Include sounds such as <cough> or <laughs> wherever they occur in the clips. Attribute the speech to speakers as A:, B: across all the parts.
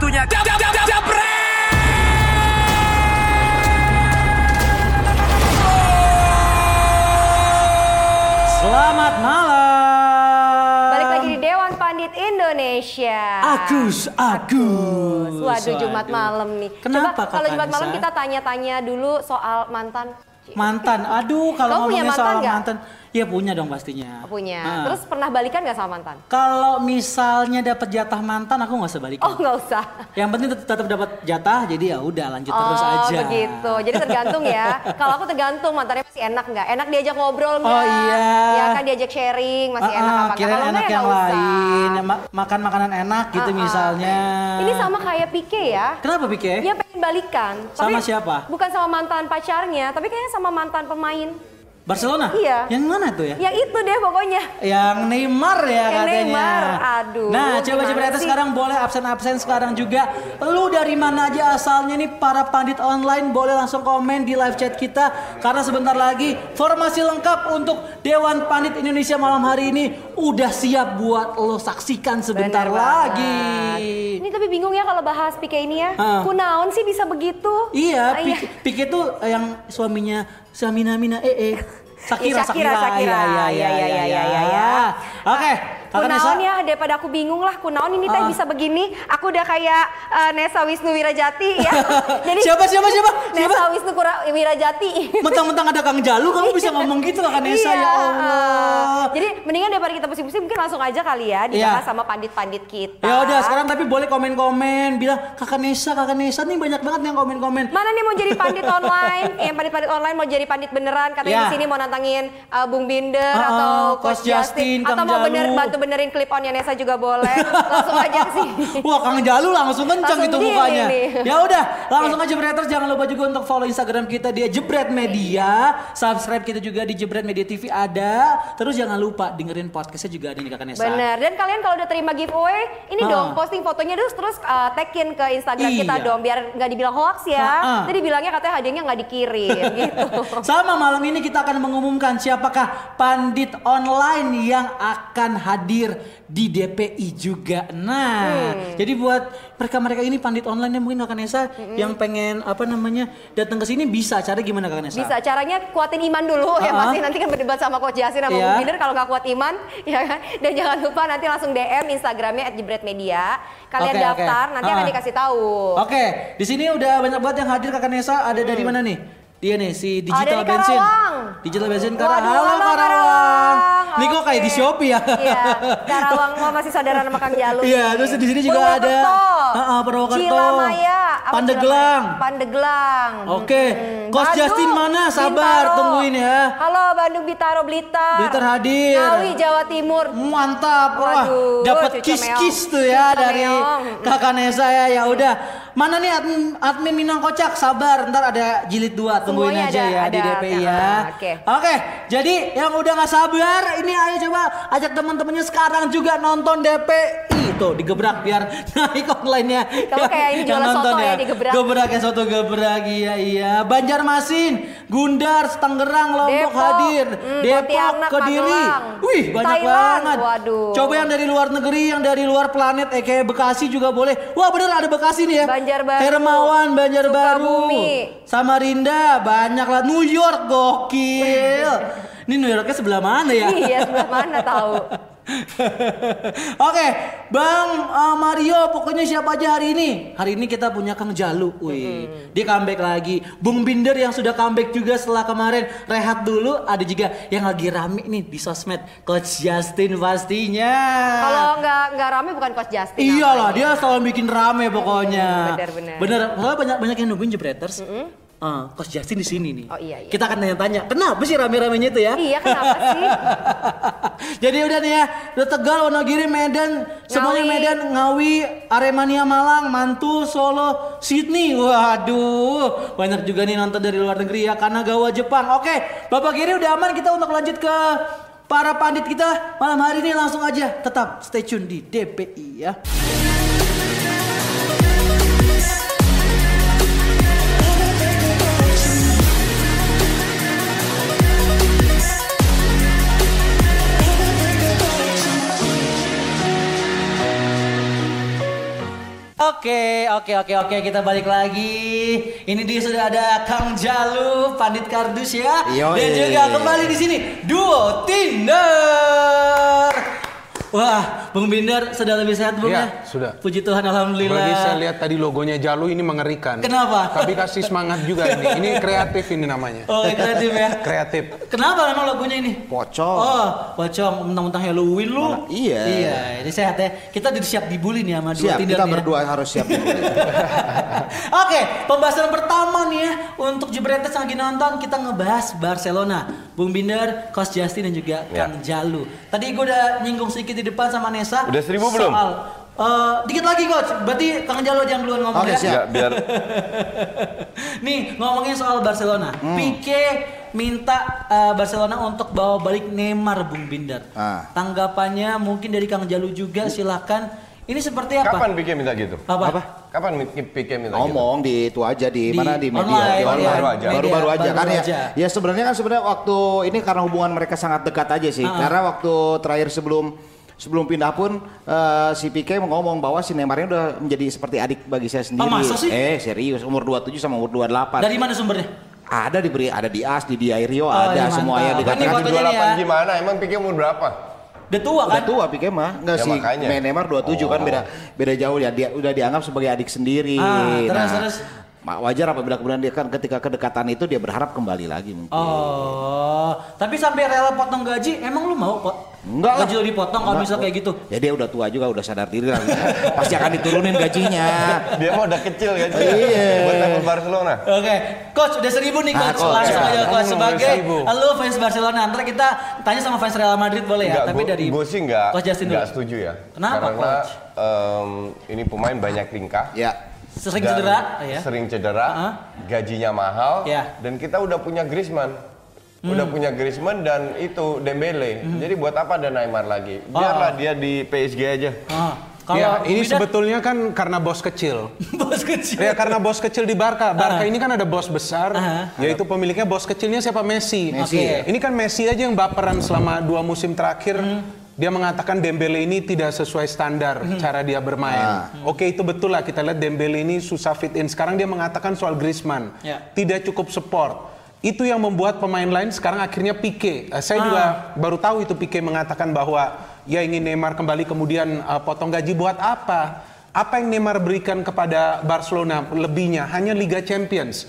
A: Waktunya jam jam jam jam
B: Selamat malam.
C: Balik lagi di Dewan Pandit Indonesia.
B: Agus, Agus.
C: Waduh Jumat malam nih.
B: Kenapa
C: Coba kalau Jumat malam
B: Anissa?
C: kita tanya-tanya dulu soal mantan.
B: Mantan, aduh kalau
C: Kamu
B: ngomongin
C: mantan
B: soal
C: nggak?
B: mantan, ya punya dong pastinya.
C: Punya.
B: Nah,
C: Terus pernah balikan gak sama mantan?
B: kalau misalnya dapat jatah mantan, aku nggak sebalikin.
C: Oh nggak usah.
B: Yang penting tetap, tetap dapat jatah, jadi ya udah lanjut terus
C: oh
B: aja.
C: begitu. Jadi tergantung ya. <laughs> Kalau aku tergantung mantannya masih enak nggak? Enak diajak ngobrol nggak?
B: Oh, iya.
C: Ya kan diajak sharing masih
B: Ah,
C: enak
B: ah,
C: apa enggak?
B: kirain
C: Kalau
B: enak
C: ya
B: yang
C: nggak usah.
B: lain, ya, ma- makan makanan enak gitu
C: Ah, ah.
B: misalnya.
C: Ini sama kayak Pike ya.
B: Kenapa Pike?
C: Dia pengen balikan.
B: Sama
C: tapi
B: siapa?
C: Bukan sama mantan pacarnya, tapi kayaknya sama mantan pemain.
B: Barcelona?
C: Iya.
B: Yang mana tuh ya?
C: Ya itu deh pokoknya.
B: Yang Neymar ya
C: Yang
B: katanya.
C: Neymar, aduh,
B: Nah, coba coba
C: sih?
B: sekarang boleh absen-absen sekarang juga. Lu dari mana aja asalnya nih para pandit online boleh langsung komen di live chat kita karena sebentar lagi formasi lengkap untuk Dewan Pandit Indonesia malam hari ini udah siap buat lo saksikan sebentar
C: Bener
B: lagi.
C: banget. Ini tapi bingung ya kalau bahas Pike ini ya.
B: Hah.
C: Kunaon sih bisa begitu?
B: Iya,
C: Ah,
B: Pik, Pik itu yang suaminya Samina Mina eh eh. Sakira,
C: Iya, Shakira, Shakira.
B: Iya, iya, iya, iya, iya, iya. Oke, Kakak
C: Kunaon ya daripada aku bingung lah kunaon ini teh
B: Ah.
C: bisa begini. Aku udah kayak eh, Nesa Wisnu Wirajati ya. <laughs> Jadi
B: Siapa, siapa, siapa? Siapa?
C: Nesa Wisnu Kura- Wirajati.
B: Mentang-mentang ada Kang Jalu, kamu <laughs> bisa ngomong gitu Kakak Nesa
C: Iya,
B: ya Allah.
C: eh, Jadi mendingan daripada kita pusing-pusing mungkin langsung aja kali ya dibahas
B: Iya.
C: sama pandit-pandit kita.
B: Ya udah sekarang tapi boleh komen-komen bilang Kakak Nesa, Kakak Nesa nih banyak banget yang komen-komen.
C: Mana nih mau jadi pandit online? Yang pandit-pandit online mau jadi pandit beneran?
B: Ya.
C: Katanya di sini mau nantangin uh, Bung Binder
B: ah,
C: atau
B: Coach Justin,
C: Justin, atau mau bener bantu benerin klip onnya Nesa juga boleh. Langsung aja sini. <laughs>
B: Wah Kang Jalu langsung kencang
C: Langsung
B: gitu
C: berdiri
B: mukanya. Ya udah, langsung aja Jebreters jangan lupa juga untuk follow Instagram kita di Jebret Media, subscribe kita juga di Jebret Media TV ada. Terus jangan lupa dengerin podcastnya juga ada nih Kakak Nesa.
C: Bener. Dan kalian kalau udah terima giveaway, ini dong posting fotonya terus terus uh, tagin ke Instagram kita
B: Iya.
C: dong biar nggak dibilang hoax ya. Jadi bilangnya katanya hadiahnya nggak dikirim <laughs> gitu.
B: Sama malam ini kita akan mengumumkan siapakah pandit online yang akan hadir di DPI juga. Nah,
C: Hmm.
B: jadi buat mereka-mereka ini pandit online yang mungkin Kakak Nesa yang pengen apa namanya datang ke sini bisa. Cara gimana Kakak Nesa?
C: Bisa caranya kuatin iman dulu ya
B: Ah, ah.
C: pasti nanti kan berdebat sama Coach Yasin sama
B: Iya.
C: Bung Binder kalau nggak kuat iman ya kan. Dan jangan lupa nanti langsung DM Instagramnya @jebretmedia. Kalian
B: oke.
C: daftar nanti akan
B: Ah.
C: dikasih tahu.
B: Oke, di sini udah banyak banget yang hadir Kakak Nesa. Ada dari mana nih? Dia nih si Digital
C: Hmm. dari
B: Bensin.
C: Karawang.
B: Digital Bensin
C: Waduh,
B: Karawang. Halo
C: halo,
B: Karawang. Nih kok kayak di. Shopee ya.
C: Iya, Karawang masih saudara sama Kang Jalu.
B: Iya, terus di sini juga ada
C: Purwokerto.
B: Heeh, Purwokerto.
C: Cilamaya,
B: Pandeglang.
C: Pandeglang.
B: Oke, Coach
C: Bandung,
B: Justin mana? Sabar,
C: Bintaro.
B: tungguin ya.
C: Halo Bandung Bitaro Blitar.
B: Blitar hadir.
C: Ngawi Jawa Timur.
B: Mantap, wah, dapat kis-kis tuh ya
C: Cucu
B: dari
C: meong.
B: kakak Nesa ya. Ya udah, mana nih admin, admin Minang Kocak? Sabar, ntar ada jilid 2 tungguin
C: Semuanya
B: aja
C: ada-
B: ya di
C: ada.
B: DPI ya.
C: Nah, oke.
B: Oke, jadi yang udah nggak sabar, ini ayo coba ajak teman-temannya sekarang juga nonton DPI tuh digebrak biar <laughs> naik online-nya.
C: Kamu kayak ini
B: Yang
C: jualan
B: nonton
C: soto ya, digebrak.
B: Gebrak ya soto gebrak iya iya. Banjarmasin, Gundar, Tangerang, Lombok
C: Depok,
B: hadir.
C: hmm,
B: Depok, Kediri. Wih, banyak
C: Thailand,
B: banget.
C: waduh.
B: Coba yang dari luar negeri, yang dari luar planet, eh kayak Bekasi juga boleh. Wah bener ada Bekasi nih ya.
C: Banjarbaru,
B: Hermawan, Banjarbaru.
C: Sukabumi.
B: Samarinda, banyak lah. New York, gokil. Ini New Yorknya sebelah mana ya?
C: Iya, sebelah mana tahu. <laughs>
B: Oke, Bang uh, Mario, pokoknya siapa aja hari ini? Hari ini kita punya Kang Jalu, wih, dia comeback lagi. Bung Binder yang sudah comeback juga setelah kemarin rehat dulu. Ada juga yang lagi rame nih di sosmed, Coach Justin pastinya.
C: Kalau nggak nggak rame bukan Coach Justin.
B: Iyalah,
C: namanya.
B: dia selalu bikin rame pokoknya.
C: benar, benar.
B: Bener, soalnya banyak banyak yang nungguin jebreters. Ah, Coach Justin di sini nih.
C: Oh, iya, iya.
B: Kita akan tanya-tanya, kenapa sih rame-ramenya itu ya?
C: Iya, kenapa sih? <laughs>
B: Jadi udah nih ya, udah Tegal, Wonogiri, Medan, semuanya. Medan, Ngawi, Aremania Malang, Mantul, Solo, Sydney. Waduh, banyak juga nih nonton dari luar negeri ya, Kanagawa, Jepang. Oke, Bapak Giri udah aman kita untuk lanjut ke para pandit kita malam hari ini langsung aja tetap stay tune di DPI ya. Oke, oke, oke, oke. Kita balik lagi. Ini dia sudah ada Kang Jalu, Pandit Kardus ya.
A: Yoi.
B: Dan juga kembali di sini duo Tinder. Wah, Bung Binder sudah lebih sehat Bung ya?
D: Iya, sudah.
B: Puji Tuhan, alhamdulillah.
D: Apalagi saya lihat tadi logonya Jalu ini mengerikan.
B: Kenapa?
D: Tapi kasih semangat juga ini. Ini <laughs> kreatif ini namanya.
B: Oh, kreatif ya. <laughs>
D: Kreatif.
B: Kenapa memang lagunya ini?
A: Pocong.
B: Oh, pocong mentang-mentang Halloween lu.
A: Mana- iya.
B: Iya, ini sehat ya. Kita jadi siap dibully nih sama dua
A: Siap,
B: Tinder
A: kita
B: nih ya.
A: berdua harus siap. <laughs>
B: Oke, pembahasan pertama nih ya untuk Jebretes yang lagi nonton kita ngebahas Barcelona. Bung Binder, Coach Justin dan juga
E: Ya.
B: Kang Jalu. Tadi gue udah nyinggung sedikit di depan sama Nesa.
E: Udah seribu belum?
B: Soal eh, dikit lagi coach. Berarti Kang Jalu aja yang duluan ngomong
A: Oke,
B: ya.
A: siap.
E: Ya, biar <laughs>
B: Nih ngomongin soal Barcelona.
A: Hmm.
B: Pique minta eh, Barcelona untuk bawa balik Neymar Bung Binder.
A: Ah.
B: Tanggapannya mungkin dari Kang Jalu juga silakan. Ini seperti apa?
E: kapan Pique minta gitu?
B: Apa?
E: Kapan Pique minta gitu?
A: Ngomong di itu aja di,
B: Di
A: mana di media
B: online,
A: di online.
E: Baru aja.
A: Baru-baru
B: Media,
A: aja kan
B: baru
A: ya.
B: aja.
A: Ya sebenarnya kan sebenarnya waktu ini karena hubungan mereka sangat dekat aja sih.
B: Ah.
A: Karena waktu terakhir sebelum sebelum pindah pun eh, si Pique ngomong bahwa si Neymarnya udah menjadi seperti adik bagi saya sendiri.
B: masa sih?
A: Eh serius umur 27 sama umur 28.
B: Dari mana sumbernya?
A: Ada diberi ada di AS, di Diario,
B: Oh,
A: ada
B: iya,
A: semuanya dikatakan
B: Ini fotonya nih ya.
E: 28 gimana? Emang Pique umur berapa?
B: Udah tua
A: Udah
B: kan?
A: tua Pique mah, enggak
E: Ya,
A: sih.
E: makanya.
A: Neymar 27 kan
E: Oh.
A: beda beda jauh ya. Dia udah dianggap sebagai adik sendiri.
B: Ah, terus, terus.
A: Wajar apabila kemudian dia kan ketika kedekatan itu dia berharap kembali lagi mungkin.
B: Oh, tapi sampai rela potong gaji, emang lu mau kok?
A: Enggak lah.
B: Gaji lu dipotong kalau misal kayak gitu.
A: Ya dia udah tua juga, udah sadar diri lah. <laughs> Pasti akan diturunin gajinya.
E: Dia mah udah kecil kan?
A: Iya.
E: Buat level Barcelona.
B: Oke, coach udah seribu nih
A: Ah,
B: coach.
A: coach,
B: Langsung
A: ya.
B: aja coach sebagai lu fans Barcelona. Ntar kita tanya sama fans Real Madrid boleh ya.
E: Enggak,
B: Tapi
E: gua-
B: dari
E: gua sih enggak,
B: Coach Justin
E: enggak
B: dulu.
E: setuju ya.
B: Kenapa,
E: Karena
B: Coach?
E: em, ini pemain banyak tingkah.
A: ya.
B: Sering
E: dan
B: cedera ya.
E: Sering cedera,
B: Uh-huh.
E: gajinya mahal,
B: Ya.
E: dan kita udah punya Griezmann. Udah
B: Hmm.
E: punya Griezmann dan itu Dembele. Jadi buat apa ada Neymar lagi? Biarlah dia di PSG aja.
B: Ah, kalau
D: ya, ini
B: Widan,
D: sebetulnya kan karena bos kecil. <laughs>
B: bos kecil.
D: Ya karena bos kecil di Barca. Barca ini kan ada bos besar,
B: Ah.
D: yaitu pemiliknya bos kecilnya siapa Messi.
A: Messi.
B: Oke.
D: Ini kan Messi aja yang baperan selama dua musim terakhir.
B: Hmm.
D: Dia mengatakan Dembele ini tidak sesuai standar
B: Hmm.
D: cara dia bermain. Oke itu betul lah kita lihat Dembele ini susah fit in. Sekarang dia mengatakan soal Griezmann
B: Ya.
D: tidak cukup support. Itu yang membuat pemain lain sekarang akhirnya Pique. Eh, saya juga baru tahu itu Pique mengatakan bahwa ya ingin Neymar kembali kemudian eh, potong gaji buat apa? Apa yang Neymar berikan kepada Barcelona lebihnya hanya Liga Champions.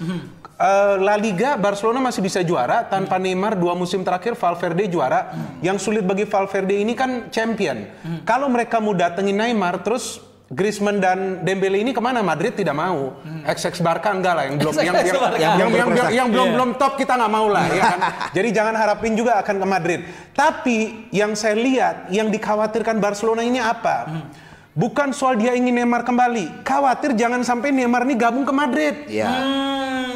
D: Eh, La Liga Barcelona masih bisa juara tanpa Neymar dua musim terakhir Valverde juara. Yang sulit bagi Valverde ini kan champion. Kalau mereka mau datengin Neymar terus Griezmann dan Dembele ini ke mana? Madrid tidak mau. XX Barca enggak lah yang belum yang yang yang, yang, yang, yang, yang belum
B: Iya.
D: belum top kita nggak mau lah ya kan. Jadi jangan harapin juga akan ke Madrid. Tapi yang saya lihat yang dikhawatirkan Barcelona ini apa? Bukan soal dia ingin Neymar kembali. Khawatir jangan sampai Neymar ini gabung ke Madrid.
A: Ya.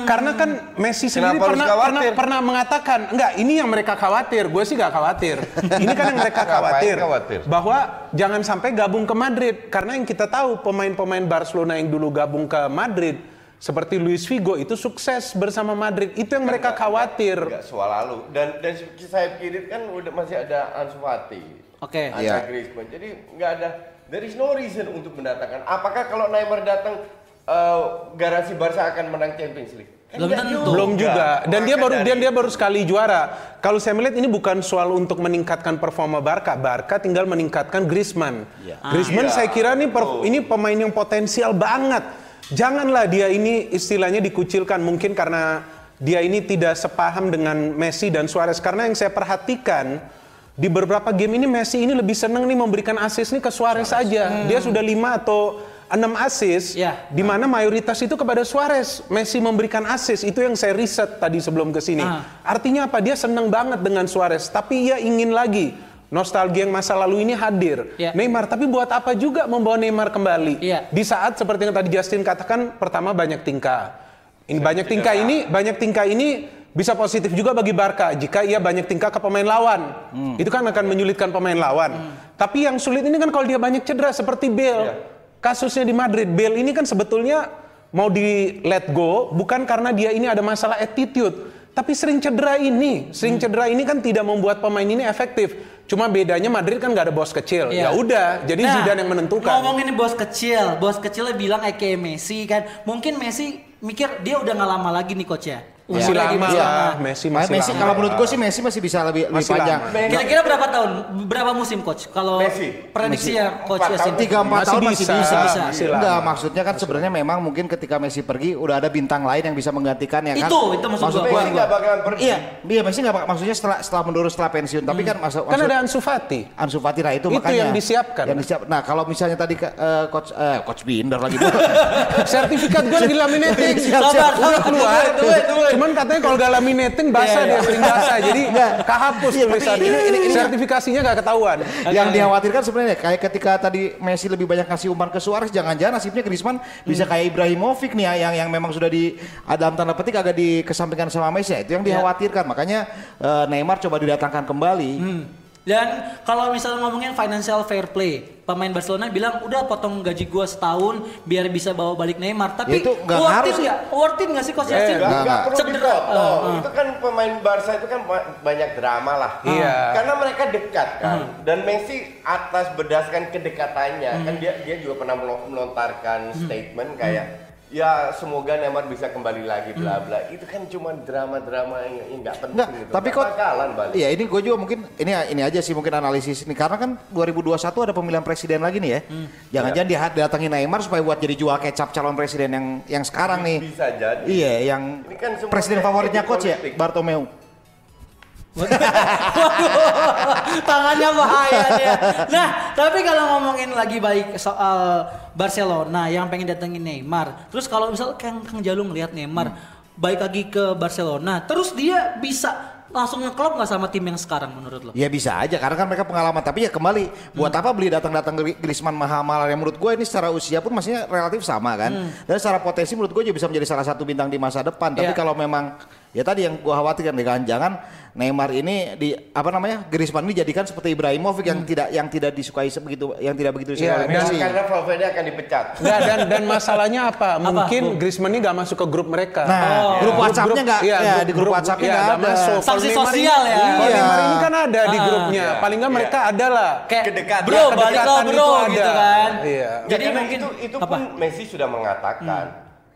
D: Karena kan Messi sendiri
E: Kenapa
D: pernah, pernah pernah mengatakan, enggak ini yang mereka khawatir, gue sih gak khawatir. <laughs> Ini kan yang mereka khawatir,
E: khawatir?
D: bahwa jangan sampai gabung ke Madrid. Karena yang kita tahu pemain-pemain Barcelona yang dulu gabung ke Madrid, seperti Luis Figo itu sukses bersama Madrid. Itu yang mereka khawatir.
E: Enggak soal lalu. Dan dan sayap kiri kan udah masih ada Ansu Fati.
B: Oke.
E: Ada
A: Iya.
E: Griezmann. Jadi nggak ada there is no reason untuk mendatangkan. Apakah kalau Neymar datang eh, garansi Barca akan menang Champions League?
B: Belum tentu.
D: Belum juga. Dan dia baru
E: dari-
D: dia, dia baru sekali juara. Kalau saya melihat ini bukan soal untuk meningkatkan performa Barca. Barca tinggal meningkatkan Griezmann. Griezmann
E: Iya,
D: saya kira ini per- ini pemain yang potensial banget. Janganlah dia ini istilahnya dikucilkan mungkin karena dia ini tidak sepaham dengan Messi dan Suarez karena yang saya perhatikan di beberapa game ini Messi ini lebih senang nih memberikan assist nih ke Suarez saja. Dia sudah lima atau enam assist
B: Ya.
D: di mana mayoritas itu kepada Suarez. Messi memberikan assist itu yang saya riset tadi sebelum ke sini.
B: Ah.
D: Artinya apa? Dia senang banget dengan Suarez, tapi ia ingin lagi nostalgia yang masa lalu ini hadir.
B: Ya.
D: Neymar, tapi buat apa juga membawa Neymar kembali?
B: Iya.
D: Di saat seperti yang tadi Justin katakan, pertama banyak tingkah. Ini banyak tingkah ini, banyak tingkah ini bisa positif juga bagi Barca jika ia banyak tingkah ke pemain lawan. Itu kan akan menyulitkan pemain lawan. Tapi yang sulit ini kan kalau dia banyak cedera seperti Bale. Kasusnya di Madrid, Bale ini kan sebetulnya mau di let go bukan karena dia ini ada masalah attitude, tapi sering cedera ini, sering cedera ini kan tidak membuat pemain ini efektif. Cuma bedanya Madrid kan nggak ada bos kecil.
B: Iya.
D: Ya udah, jadi
B: Nah,
D: Zidane yang menentukan.
B: Ngomongin bos kecil, bos kecilnya bilang kayak Messi kan. Mungkin Messi mikir dia udah nggak lama lagi nih coach ya.
D: Masih
B: Umurnya
D: lama
B: masih
D: lah. Messi
A: Messi,
D: masih
A: Messi
D: lama.
A: kalau menurut gue sih Messi masih bisa lebih lebih
D: Masih
A: panjang.
D: lama.
B: Kira-kira berapa tahun? Berapa musim coach? Kalau
E: Messi.
B: prediksinya coach Yasin.
E: tahun.
A: Tiga empat
D: Masih
A: tahun masih
D: bisa,
A: bisa.
B: bisa.
D: masih
A: Enggak,
D: lama.
A: maksudnya kan sebenarnya memang mungkin ketika Messi pergi udah ada bintang lain yang bisa menggantikannya kan.
B: Itu, itu maksud gua.
E: Messi nggak bakalan pergi.
A: Iya, iya Messi nggak bak- maksudnya setelah setelah menurut setelah pensiun. Tapi kan maksud,
D: Kan
A: maksud
D: ada Ansu Fati.
A: Ansu Fati nah itu,
D: Itu
A: makanya
D: yang disiapkan.
A: Yang disiap. Nah kalau misalnya tadi eh, coach eh, coach Binder lagi <laughs>
D: Sertifikat gue lagi laminating.
B: Sabar, sabar,
D: keluar.
B: tungguin, tungguin.
D: Cuman katanya kalau gak laminating basah
B: Iya,
D: dia sering basah. Jadi <laughs> kehapus
A: Iya, tapi
D: tulisannya.
A: ini- ini- ini-
D: Sertifikasinya gak ketahuan.
A: yang dikhawatirkan sebenarnya kayak ketika tadi Messi lebih banyak kasih umpan ke Suarez jangan-jangan nasibnya Griezmann bisa kayak Ibrahimovic nih ya, yang yang memang sudah di dalam tanda petik agak dikesampingkan sama Messi ya, itu yang dikhawatirkan makanya eh, Neymar coba didatangkan kembali
B: Hmm. Dan kalau misalnya ngomongin financial fair play, pemain Barcelona bilang udah potong gaji gua setahun biar bisa bawa balik Neymar. Tapi
A: Ya itu nggak
B: worth
A: harus.
B: it nggak? Worth it nggak sih coach
D: Eh,
B: Yasin?
E: Nggak, nggak perlu
B: Cedera.
E: dipotong.
B: Eh, eh.
E: Itu kan pemain Barca itu kan ba- banyak drama lah.
D: Iya.
E: Karena mereka dekat kan. Dan Messi atas berdasarkan kedekatannya kan dia dia juga pernah melo- melontarkan statement kayak ya semoga Neymar bisa kembali lagi bla bla. Itu kan cuma drama-drama yang yang nggak penting
A: Enggak,
E: gitu.
A: tapi kok
E: bakalan balik.
A: Iya, ini gue juga mungkin ini ini aja sih mungkin analisis ini karena kan 2021 ada pemilihan presiden lagi nih ya. Jangan-jangan dia datangin Neymar supaya buat jadi jual kecap calon presiden yang yang sekarang nih.
E: Bisa jadi.
A: Iya, yang
E: Ini kan
A: presiden favoritnya coach ya,
E: politik.
A: Bartomeu.
B: Tangannya bahaya dia. Nah, tapi kalau ngomongin lagi baik soal Barcelona yang pengen datengin Neymar, terus kalau misal Kang, Kang Jalu ngelihat Neymar baik lagi ke Barcelona, terus dia bisa langsung ngeklop nggak sama tim yang sekarang menurut lo?
A: Ya bisa aja karena kan mereka pengalaman. Tapi ya kembali buat apa beli datang-datang Gri- Griezmann mahal-mahal yang menurut gue ini secara usia pun masih relatif sama kan. Dan secara potensi menurut gue juga bisa menjadi salah satu bintang di masa depan. Tapi
B: Iya.
A: kalau memang ya tadi yang gue khawatirkan kan jangan Neymar ini di apa namanya Griezmann ini jadikan seperti Ibrahimovic yang tidak yang tidak disukai sebegitu yang tidak begitu disukai
D: Iya,
A: oleh
D: dan-
A: Messi.
E: Karena Valverde akan dipecat.
D: Nggak, dan dan masalahnya apa? Mungkin
B: Bu?
D: Griezmann ini gak masuk ke grup mereka.
A: Nah, grup WhatsApp-nya nggak
D: iya,
A: ya, di grup WhatsApp-nya nggak ada.
D: masuk.
B: Sanksi sosial ya.
A: Iya.
D: Neymar ini kan ada di
B: Ah.
D: grupnya.
E: Iya.
D: Paling nggak
E: Iya.
D: mereka ada lah.
B: Kayak
E: Kedekatan.
B: bro, balik lo
D: Kedekatan
B: bro
D: itu ada.
B: gitu kan.
D: Iya.
B: Jadi
E: Ya,
B: mungkin
E: itu itu
B: apa?
E: pun Messi sudah mengatakan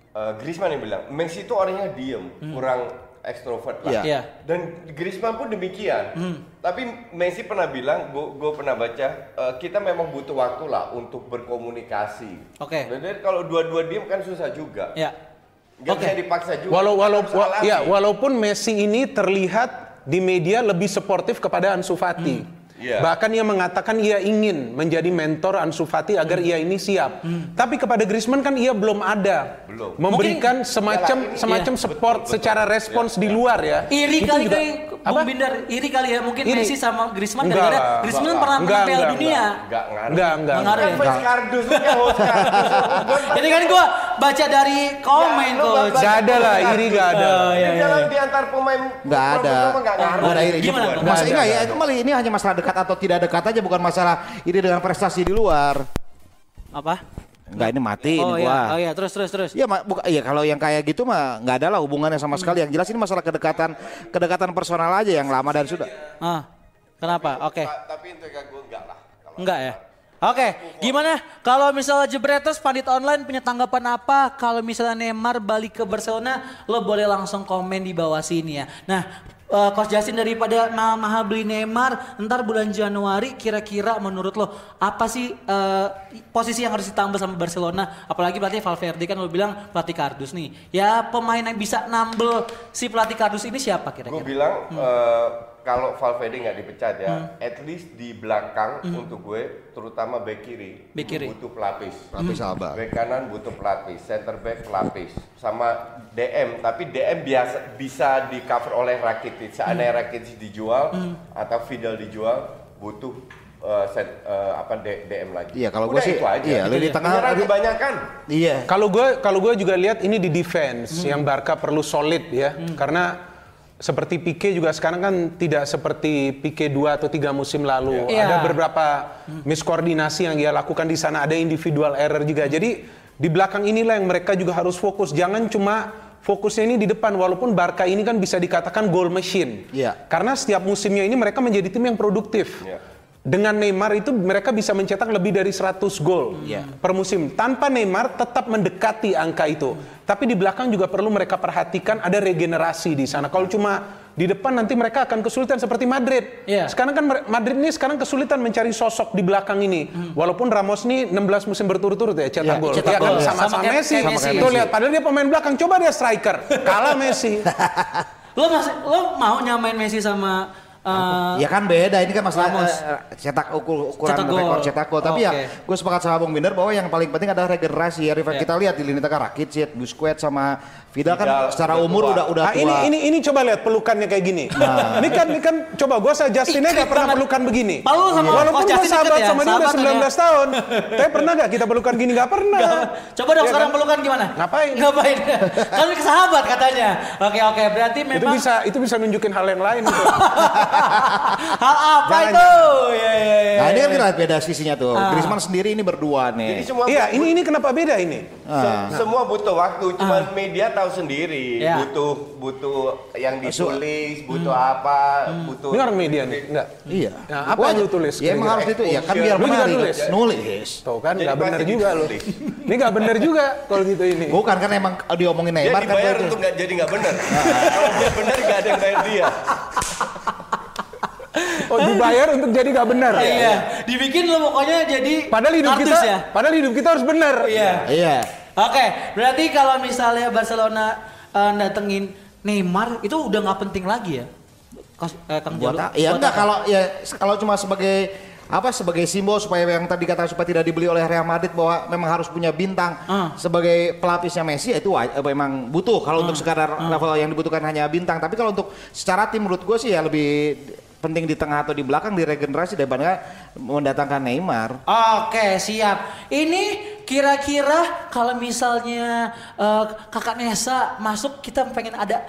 E: eh, Griezmann yang bilang Messi itu orangnya diem, kurang ekstrovert lah.
A: Iya.
B: Iya.
E: Dan Griezmann pun demikian. Tapi Messi pernah bilang, gue pernah baca, eh, kita memang butuh waktu lah untuk berkomunikasi.
B: Oke.
E: Dan dan kalau dua-dua diem kan susah juga.
B: Ya.
E: Gak
B: Oke.
E: bisa dipaksa juga.
D: Walau, walau, wa- ya, walaupun Messi ini terlihat di media lebih suportif kepada Ansu Fati.
E: Iya.
D: Bahkan ia mengatakan ia ingin menjadi mentor Ansu Fati agar ia ini siap. Tapi kepada Griezmann kan ia belum ada.
E: Belum.
D: Memberikan semacam
E: Yalah, ini-
D: semacam
B: iya.
D: support secara respons di luar ya.
B: Iri kali
D: juga-
B: kali? Bung Bindar, iri kali ya mungkin
D: Iri.
B: Messi sama Griezmann
D: Enggak
B: gara-gara Griezmann
E: enggak
B: pernah
D: Enggak, enggak,
B: Dunia.
E: Enggak ngaruh.
D: Enggak, enggak.
E: Kan
B: ya?
E: fans kardus, lu kan host kardus.
B: Ini kan gua baca dari komen
E: Ya, lu
B: coach.
E: baca-
D: Gak ada lah, iri gak ada.
B: Oh, iya,
E: Di
B: iya,
E: dalam
B: iya.
E: di antar pemain
A: Nggak ada.
E: profesional nggak ngaruh.
A: Nggak ada iri.
B: Gimana,
A: Mas,
B: Bang?
D: Nggak
A: enggak ya, itu malah ini hanya masalah dekat atau tidak dekat aja bukan masalah ini dengan prestasi di luar.
B: Apa?
A: Enggak ini mati
B: Oh
A: ini
B: iya,
A: gua.
B: oh iya, terus terus terus.
A: Iya, buka, iya kalau yang kayak gitu mah nggak ada lah hubungannya sama sekali. Yang jelas ini masalah kedekatan, kedekatan personal aja yang lama dan sudah.
B: Ah, kenapa? Oke.
E: Ta- Tapi untuk gue enggak lah.
B: Enggak ya? Oke, gimana kalau misalnya Jebretos pandit online punya tanggapan apa kalau misalnya Neymar balik ke Barcelona, lo boleh langsung komen di bawah sini ya. Nah, eh, Coach Jasin daripada mahal-mahal beli Neymar, ntar bulan Januari kira-kira menurut lo apa sih eh, posisi yang harus ditambah sama Barcelona? Apalagi pelatih Valverde kan lo bilang pelatih kardus nih. Ya pemain yang bisa nambel si pelatih kardus ini siapa
E: Gue
B: kira-kira?
E: bilang eh, kalau Valverde nggak dipecat ya, at least di belakang untuk gue, terutama back kiri,
B: Back kiri.
E: butuh pelapis.
A: Pelapis Alba.
E: Back kanan butuh pelapis, center back pelapis, sama DM. Tapi DM biasa bisa di cover oleh Rakitic. Seandainya Rakitic dijual atau Fidel dijual, butuh eh, set, eh, apa DM lagi.
A: Iya, kalau gue sih,
E: itu aja.
A: iya,
E: Itu aja.
A: tengah-
E: Menyerang
A: lini-
E: kebanyakan.
A: Iya.
D: Kalau gue kalau gue juga lihat ini di defense yang Barca perlu solid ya karena seperti Pique juga sekarang kan tidak seperti Pique 2 atau tiga musim lalu.
B: Iya.
D: Ada beberapa miskoordinasi yang dia lakukan di sana, ada individual error juga. Jadi di belakang inilah yang mereka juga harus fokus. Jangan cuma fokusnya ini di depan walaupun Barca ini kan bisa dikatakan goal machine.
A: Iya.
D: Karena setiap musimnya ini mereka menjadi tim yang produktif.
E: Iya.
D: Dengan Neymar itu mereka bisa mencetak lebih dari 100 gol
A: Iya.
D: per musim. Tanpa Neymar tetap mendekati angka itu. Tapi di belakang juga perlu mereka perhatikan ada regenerasi di sana. Kalau cuma di depan nanti mereka akan kesulitan seperti Madrid.
B: Iya.
D: Sekarang kan Madrid ini sekarang kesulitan mencari sosok di belakang ini. Walaupun Ramos ini 16 musim berturut-turut ya cetak
A: Iya,
D: gol.
B: cetak
D: Ya kan?
B: gol.
D: Sama,
B: Sama
D: sama
B: kayak-
D: Messi.
B: kayak Messi.
D: Tuh lihat padahal dia pemain belakang. Coba dia striker. Kalah Messi. <laughs>
B: Lo masih lo mau nyamain Messi sama eh,
A: Ya kan beda, ini kan masalah
B: Ramos.
A: eh, cetak ukur, ukuran
B: Cetak gol.
A: rekor cetak gol. Tapi
B: Oke.
A: ya gue sepakat sama Bung Binder bahwa yang paling penting adalah regenerasi. Ya, Rival
B: Iya.
A: kita lihat di lini tengah Rakitic, Busquets sama Vidal kan
E: Vidal
A: secara
E: udah
A: umur
E: tua.
A: udah udah
D: Nah,
A: tua.
D: ini ini ini coba lihat pelukannya kayak gini.
A: Nah.
D: Ini kan ini kan coba gua saya Justin gak pernah
B: banget.
D: pelukan begini.
B: Palu sama
D: Walaupun gua
B: Justin
D: sahabat
B: ya?
D: sama dia udah
B: Sahabatan
D: 19 tahun. Tapi pernah gak kita pelukan gini? Gak pernah.
B: Coba dong
D: Iya
B: sekarang
D: kan?
B: pelukan gimana?
D: Ngapain?
B: Ngapain? <laughs> kan sahabat katanya. Oke oke berarti
D: Itu
B: memang
D: bisa itu bisa nunjukin hal yang lain gitu. <laughs>
B: hal apa
D: Jangan-
B: itu?
A: Nah ini kan kita lihat beda sisinya tuh.
B: Ah.
A: Griezmann sendiri ini berdua
E: Jadi
A: nih.
E: semua
D: Iya, ini ini kenapa beda ini?
E: Se- semua butuh waktu, cuman media tahu sendiri,
B: Ya.
E: butuh butuh yang ditulis, butuh apa, butuh.
D: Ini orang media nih, enggak?
A: Iya.
D: Nah, apa yang lu tulis?
A: Ya emang harus itu ya kan biar
D: Lu juga
A: menarik.
D: nulis?
A: Nulis.
D: Tuh kan
E: Jadi
D: nggak bener
E: pasti
D: juga lu.
E: ditulis.
D: Ini nggak bener juga kalau gitu ini.
A: Bukan kan emang diomongin Neymar kan
E: dibayar
A: itu.
E: untuk nggak jadi nggak benar. Kalau dia benar nggak ada yang bayar dia. <laughs>
D: Oh dibayar untuk jadi nggak benar.
B: Iya, dibikin lo pokoknya jadi
D: Padahal hidup kita,
B: ya.
D: padahal hidup kita harus benar.
B: Iya.
A: Iya.
B: Oke, berarti kalau misalnya Barcelona eh, datengin Neymar itu udah nggak penting lagi ya? Kos, eh, Kang
A: Buat ya enggak kalau ya kalau cuma sebagai apa sebagai simbol supaya yang tadi kata supaya tidak dibeli oleh Real Madrid bahwa memang harus punya bintang
B: Ah.
A: sebagai pelapisnya Messi ya itu eh, memang butuh kalau untuk sekadar level yang dibutuhkan hanya bintang tapi kalau untuk secara tim menurut gue sih ya lebih penting di tengah atau di belakang di regenerasi daripada mendatangkan Neymar.
B: Oke, siap. Ini kira-kira kalau misalnya eh, Kakak Nesa masuk kita pengen ada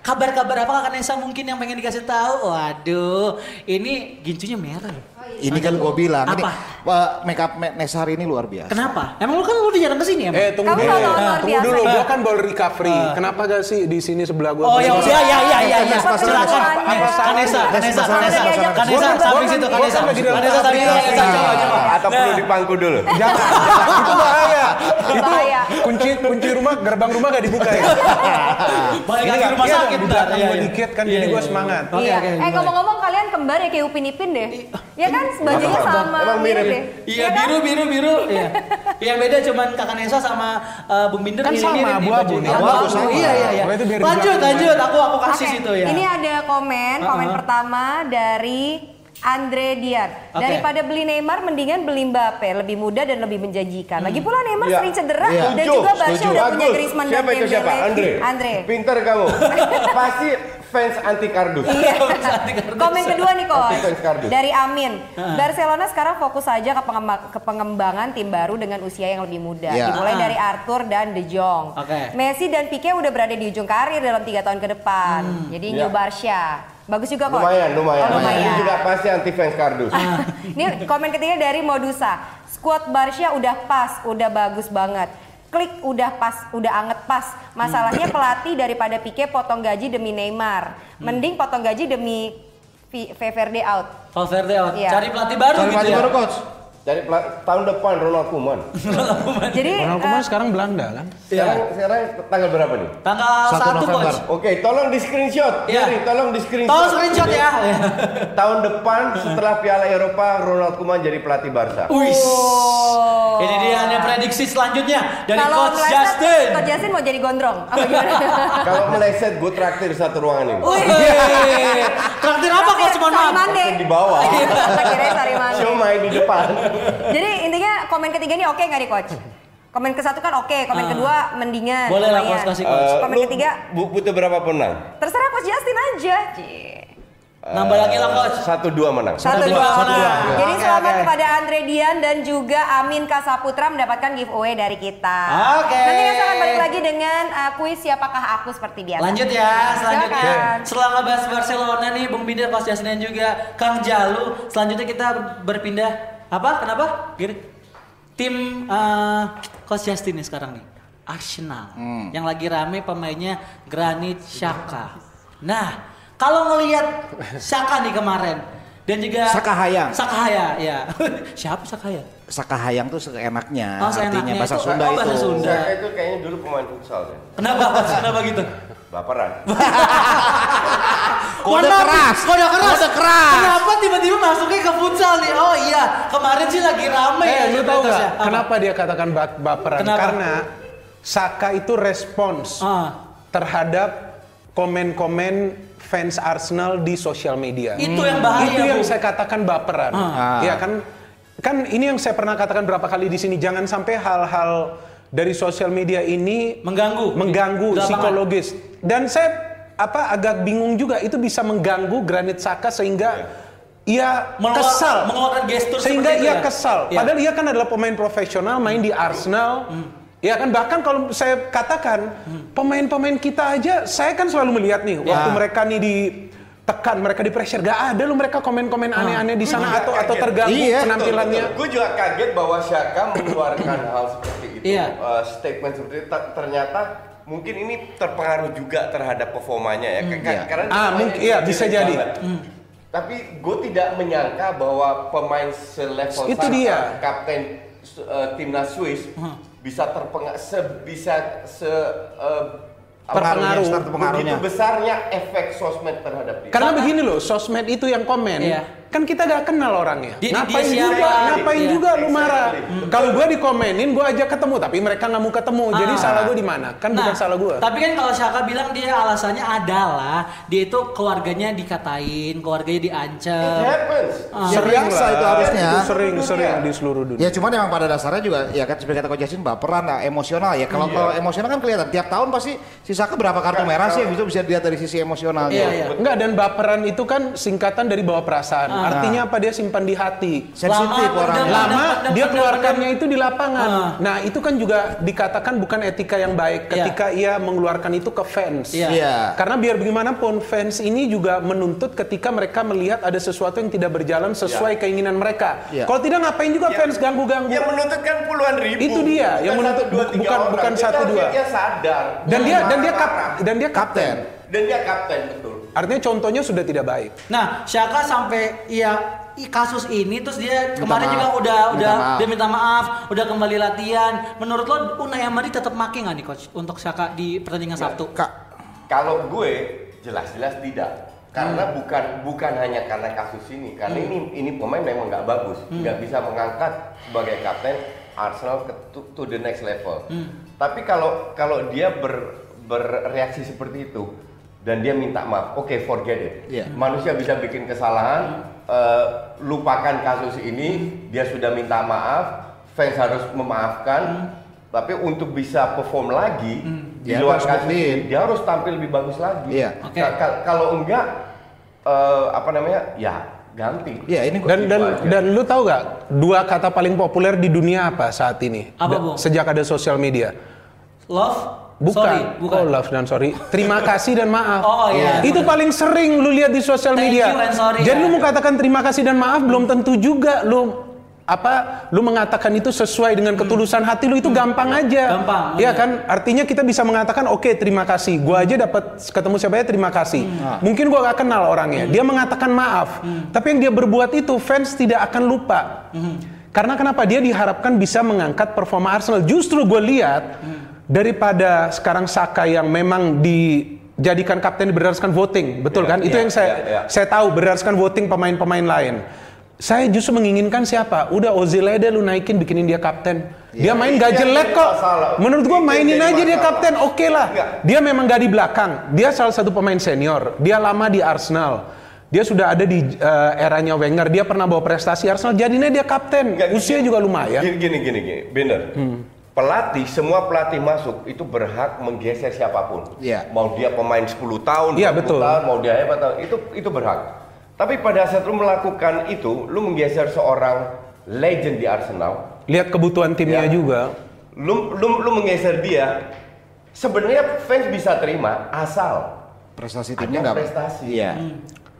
B: kabar-kabar apa Kakak Nesa mungkin yang pengen dikasih tahu? Waduh, ini gincunya merah.
A: Ini kan gue bilang ini
B: Apa?
A: wah, make up Nesar ini luar biasa.
B: Kenapa? Emang lu kan lu udah jarang ke sini ya?
D: Eh tunggu
C: Kamu
D: dulu,
C: kalau luar
D: tunggu dulu. Gua kan ball recovery. Kenapa gak sih di sini sebelah gua?
B: Oh ya, ya, ya, ya, ya, ya. Silakan. Kanesa, Kanesa, Kanesa, Kanesa,
D: kan-
B: samping
D: gua
B: situ,
D: kan-
B: Kanesa.
D: kan
B: Kanesa samping
D: tahap
B: Kanesa.
E: Atau perlu dipangku dulu.
D: Jangan, itu bahaya. Itu
C: Bahaya.
D: kunci kunci rumah, gerbang rumah gak dibuka ya.
B: Balik
D: Ini
B: lagi
D: nggak-
B: rumah
D: iya,
B: sakit
D: di
B: ntar.
D: belakang
B: Iya,
D: gua
B: iya.
D: dikit kan,
B: Iya,
D: jadi gua
B: iya.
D: semangat.
B: Oke,
C: iya.
B: oke,
C: eh ngomong-ngomong kalian kembar ya kayak Upin Ipin deh. Ya kan bajunya sama
E: Emang mirip.
C: deh.
B: Iya
C: kan?
B: biru biru biru. Iya. Yang beda cuman kakak Nesa sama eh, Bung Binder
D: Kan
B: ini
D: sama, abu-abu
B: bajunya.
D: nih.
A: Abu-abu sama.
B: Iya iya iya. Lanjut lanjut aku aku kasih situ ya.
C: Ini ada komen, komen pertama dari Andre Dian.
B: Oke.
C: Daripada beli Neymar, mendingan beli Mbappe, lebih mudah dan lebih menjanjikan. Lagi pula Neymar
E: Iya.
C: sering cedera
A: Iya.
C: dan
E: Setuju,
C: juga Barca udah punya. Griezmann dan
E: Siapa itu siapa?
C: Dembele.
E: Andre.
C: Andre.
E: Pinter kamu. <laughs> Pasti fans anti kardus.
C: Iya. <laughs> Komen kedua nih coach dari Amin. Barcelona sekarang fokus saja ke, pengemba- ke pengembangan tim baru dengan usia yang lebih muda.
A: Iya.
C: Dimulai
B: Ah.
C: dari Arthur dan De Jong.
B: Oke.
C: Messi dan Pique udah berada di ujung karir dalam tiga tahun ke depan. Jadi
E: Iya.
C: New Barca. Bagus juga coach.
E: Lumayan, lumayan.
C: Oh,
E: Ini
C: lumayan.
E: juga pasti anti fans kardus.
C: Ini komen ketiga dari Modusa. Squad Barca udah pas, udah bagus banget. Klik udah pas, udah anget pas. Masalahnya <clears throat> pelatih daripada Pique potong gaji demi Neymar. Mending potong gaji demi Valverde out.
B: Valverde out.
C: Iya.
B: Cari pelatih baru
A: Cari
B: gitu
A: pelatih
B: ya.
A: baru coach.
E: Jadi pela- tahun depan Ronald Koeman. <laughs>
C: Jadi
D: Orang
C: eh,
D: kemarin sekarang Belanda kan?
E: Sekarang sekarang tanggal berapa nih?
B: Tanggal
A: Satu
B: 1
A: November.
E: Oke, tolong di screenshot.
B: Iya.
E: Jerry, tolong di screenshot.
B: Tolong screenshot ya. <laughs>
E: Tahun depan setelah Piala Eropa Ronald Koeman jadi pelatih Barca.
B: Wih.
C: Oh.
B: Ini dia nih prediksi selanjutnya dari
C: kalau
B: Coach
C: meleset,
B: Justin.
C: Coach Justin mau jadi gondrong. Apa gimana? <laughs>
E: Kalau meleset gue traktir satu ruangan ini.
B: Wih. Traktir apa coach mohon maaf?
E: Di bawah.
C: Akhirnya Mande.
E: Siomay di depan.
C: Jadi intinya komen ketiga ini oke nggak nih coach? Komen ke satu kan oke, komen
B: Ah.
C: kedua mendingan.
B: Boleh lah coach kasih coach.
E: Eh,
C: Komen
E: lu
C: ketiga.
E: bu- butuh berapa penang?
C: Terserah coach Justin aja. Cie.
B: Nambah lagi lah coach.
E: Satu dua menang.
C: Satu
B: dua,
C: dua.
B: satu dua.
C: Jadi selamat kepada Andre Dian dan juga Amin Kasaputra mendapatkan giveaway dari kita.
B: Oke.
C: Nanti kita akan balik lagi dengan uh, kuis siapakah aku seperti biasa.
B: Lanjut ya, selanjutnya
C: Silakan.
B: setelah ngebahas Barcelona nih, Bung Binder, Coach Justin dan juga Kang Jalu. Selanjutnya kita berpindah apa? Kenapa? Gini. Tim eh, Coach Justin nih sekarang nih. Arsenal.
A: Hmm.
B: Yang lagi rame pemainnya Granit Xhaka. Nah, kalau ngelihat Xhaka nih kemarin dan juga
A: Sakahayang.
B: Sakahaya, ya. <laughs> Siapa Sakahaya?
A: Sakahayang tuh seenaknya,
B: Oh,
A: artinya
B: seenaknya
A: bahasa
B: itu-
A: Sunda
B: oh, bahasa
A: itu.
B: Sunda.
E: Saka itu kayaknya dulu pemain futsal ya.
B: Kenapa? Kenapa gitu?
E: Baperan. <laughs>
A: Kode
B: maaf,
A: keras.
B: Kode keras.
A: Kode keras.
B: Kenapa tiba-tiba masuknya ke futsal nih? Oh iya, kemarin sih lagi rame ya.
D: Eh, lu tahu nggak
B: ya. Apa?
D: kenapa dia katakan ba- baperan?
B: Kenapa?
D: Karena Saka itu respons
B: Ah.
D: terhadap komen-komen fans Arsenal di sosial media.
B: Itu yang bahaya,
D: Itu yang
B: Bu.
D: saya katakan baperan.
A: Ah.
D: Iya kan? Kan ini yang saya pernah katakan berapa kali di sini. Jangan sampai hal-hal dari sosial media ini
B: Mengganggu.
D: mengganggu
B: lapangan.
D: psikologis. Dan saya apa agak bingung juga itu bisa mengganggu Granit Saka sehingga ia
B: Mengeluar-
D: kesal
B: mengeluarkan gestur
D: sehingga ia
B: ya?
D: kesal.
B: Iya.
D: Padahal ia kan adalah pemain profesional main di Arsenal. Ya kan bahkan kalau saya katakan pemain-pemain kita aja saya kan selalu melihat nih waktu
A: Ya.
D: mereka nih ditekan, mereka di pressure gak ada lu mereka komen-komen aneh-aneh di sana
E: Iya,
D: atau atau
E: kaget.
D: terganggu
A: Iya.
D: penampilannya.
E: Gue juga kaget bahwa Syaka mengeluarkan hal seperti itu,
B: Iya.
E: eh, statement seperti itu. Ta- Ternyata mungkin ini terpengaruh juga terhadap performanya ya, Ka-
A: iya.
E: karena
D: Ah, mungkin- iya, bisa jadi.
E: banget. Tapi gue tidak menyangka bahwa pemain selevel
D: Itu dia.
E: kapten eh, timnas Swiss bisa terpengaruh, sebisa se eh, apa-
D: Terpengaruh.
E: Begitu besarnya efek sosmed terhadap dia.
D: Karena begini loh, sosmed itu yang komen,
B: Iya.
D: Kan kita gak kenal orangnya.
B: Dia-
D: ngapain
B: dia
D: juga,
B: siapa?
D: ngapain
B: Iya.
D: juga lu marah.
E: Exactly.
D: Kalau gue dikomenin, gue ajak ketemu, tapi mereka nggak mau ketemu. Jadi
B: Ah.
D: salah gue di mana? Kan bukan salah gue.
B: Tapi kan kalau Shaka bilang dia alasannya adalah dia itu keluarganya dikatain, keluarganya
E: It
B: diancam.
E: happens.
A: Ya biasa itu harusnya.
D: Itu sering, sering di seluruh dunia.
A: Ya cuman emang pada dasarnya juga ya kan seperti kata Coach Jasin baperan lah, emosional ya. Kalau kalau emosional kan kelihatan tiap tahun pasti si Saka berapa kartu merah sih yang itu bisa dilihat dari sisi emosionalnya.
B: Iya, iya.
D: Enggak dan baperan itu kan singkatan dari bawa perasaan.
B: Ah.
D: Artinya apa dia simpan di hati.
A: Sensitif orangnya.
B: pendam,
D: Lama
B: pendam,
D: dia
B: pendam,
D: keluarkannya itu di lapangan.
B: Ah.
D: Nah, itu kan juga dikatakan bukan etika yang baik
B: Iya.
D: ketika ia mengeluarkan itu ke fans.
B: Iya.
A: Iya.
D: Karena biar bagaimanapun fans ini juga menuntut ketika mereka melihat ada sesuatu yang tidak berjalan sesuai keinginan mereka.
A: Iya.
D: Kalau tidak ngapain juga fans ganggu-ganggu.
E: Yang menuntut kan puluhan ribu.
D: Itu dia,
E: Bukan
D: yang menuntut,
E: satu, dua, tiga
D: bukan-
E: orang.
D: bukan
E: Dia
D: satu, dua.
E: Dia sadar.
D: Dan dia dan dia kap, dan dia kapten.
E: dan dia kapten betul.
D: Artinya contohnya sudah tidak baik.
B: Nah, Shaka sampai ya i- kasus ini terus dia
A: Minta
B: kemarin
A: maaf.
B: juga udah
A: Minta
B: udah
A: maaf.
B: dia minta maaf, udah kembali latihan. Menurut lo Unai Emery tetap make nggak nih coach untuk Shaka di pertandingan Sabtu?
A: Kak,
E: Kalau gue jelas-jelas tidak. Karena
B: Hmm.
E: bukan bukan hanya karena kasus ini, karena ini ini pemain memang nggak bagus,
B: Hmm.
E: nggak bisa mengangkat sebagai kapten Arsenal ke to, to the next level.
B: Hmm.
E: Tapi kalau kalau dia ber, bereaksi seperti itu dan dia minta maaf, oke forget it.
A: Iya.
E: Manusia bisa bikin kesalahan, eh, lupakan kasus ini, dia sudah minta maaf, fans harus memaafkan. Tapi untuk bisa perform lagi di
A: Dia
E: luar
A: harus
E: kasus ini, dia harus tampil lebih bagus lagi. Ka- ka- kalau enggak, eh, apa namanya, ya ganti.
A: Iya, ini
D: Dan dan
E: Gitu aja.
D: dan lu tahu gak dua kata paling populer di dunia apa saat ini?
B: Apa?
D: Sejak ada sosial media.
B: Love?
D: Bukan.
B: Sorry, bukan.
D: Oh, love dan sorry. Terima kasih dan maaf.
B: Oh, iya.
D: Itu paling sering lu lihat di sosial
B: Thank
D: media.
B: you and sorry,
D: Jadi
B: ya.
D: lu mau katakan terima kasih dan maaf belum tentu juga lu apa lu mengatakan itu sesuai dengan ketulusan hati lu itu gampang aja.
B: Hmm. Gampang,
D: Iya kan? Artinya kita bisa mengatakan oke terima kasih. Gua aja dapat ketemu siapa ya terima kasih.
B: Hmm.
D: Mungkin gua gak kenal orangnya. Dia mengatakan maaf. Tapi yang dia berbuat itu fans tidak akan lupa.
B: Hmm.
D: Karena kenapa dia diharapkan bisa mengangkat performa Arsenal. Justru gue lihat daripada sekarang Saka yang memang dijadikan kapten berdasarkan voting, betul
E: Iya,
D: kan? Itu
E: iya,
D: yang saya
E: iya, iya.
D: saya tahu berdasarkan voting pemain-pemain lain. Saya justru menginginkan siapa? Udah Ozil aja lu naikin bikinin dia kapten. Dia main gak jelek kok. Menurut gua mainin aja dia kapten, oke lah.
E: Enggak.
D: Dia memang gak di belakang. Dia salah satu pemain senior. Dia lama di Arsenal. Dia sudah ada di eh, eranya Wenger. Dia pernah bawa prestasi Arsenal. Jadinya dia kapten.
E: Enggak,
D: Usia
E: gini-
D: juga lumayan.
E: Gini gini gini, gini. bener. Pelatih, semua pelatih masuk itu berhak menggeser siapa pun.
A: Iya.
E: Mau dia pemain 10 tahun, 20
D: betul.
E: tahun, mau dia hebat tahun, itu itu berhak. Tapi pada saat lu melakukan itu, lu menggeser seorang legend di Arsenal,
D: Lihat kebutuhan timnya
E: Ya.
D: juga.
E: lu lu lu menggeser dia, sebenarnya fans bisa terima asal
A: prestasi
E: ada
A: timnya nggak
E: prestasi.
A: Iya.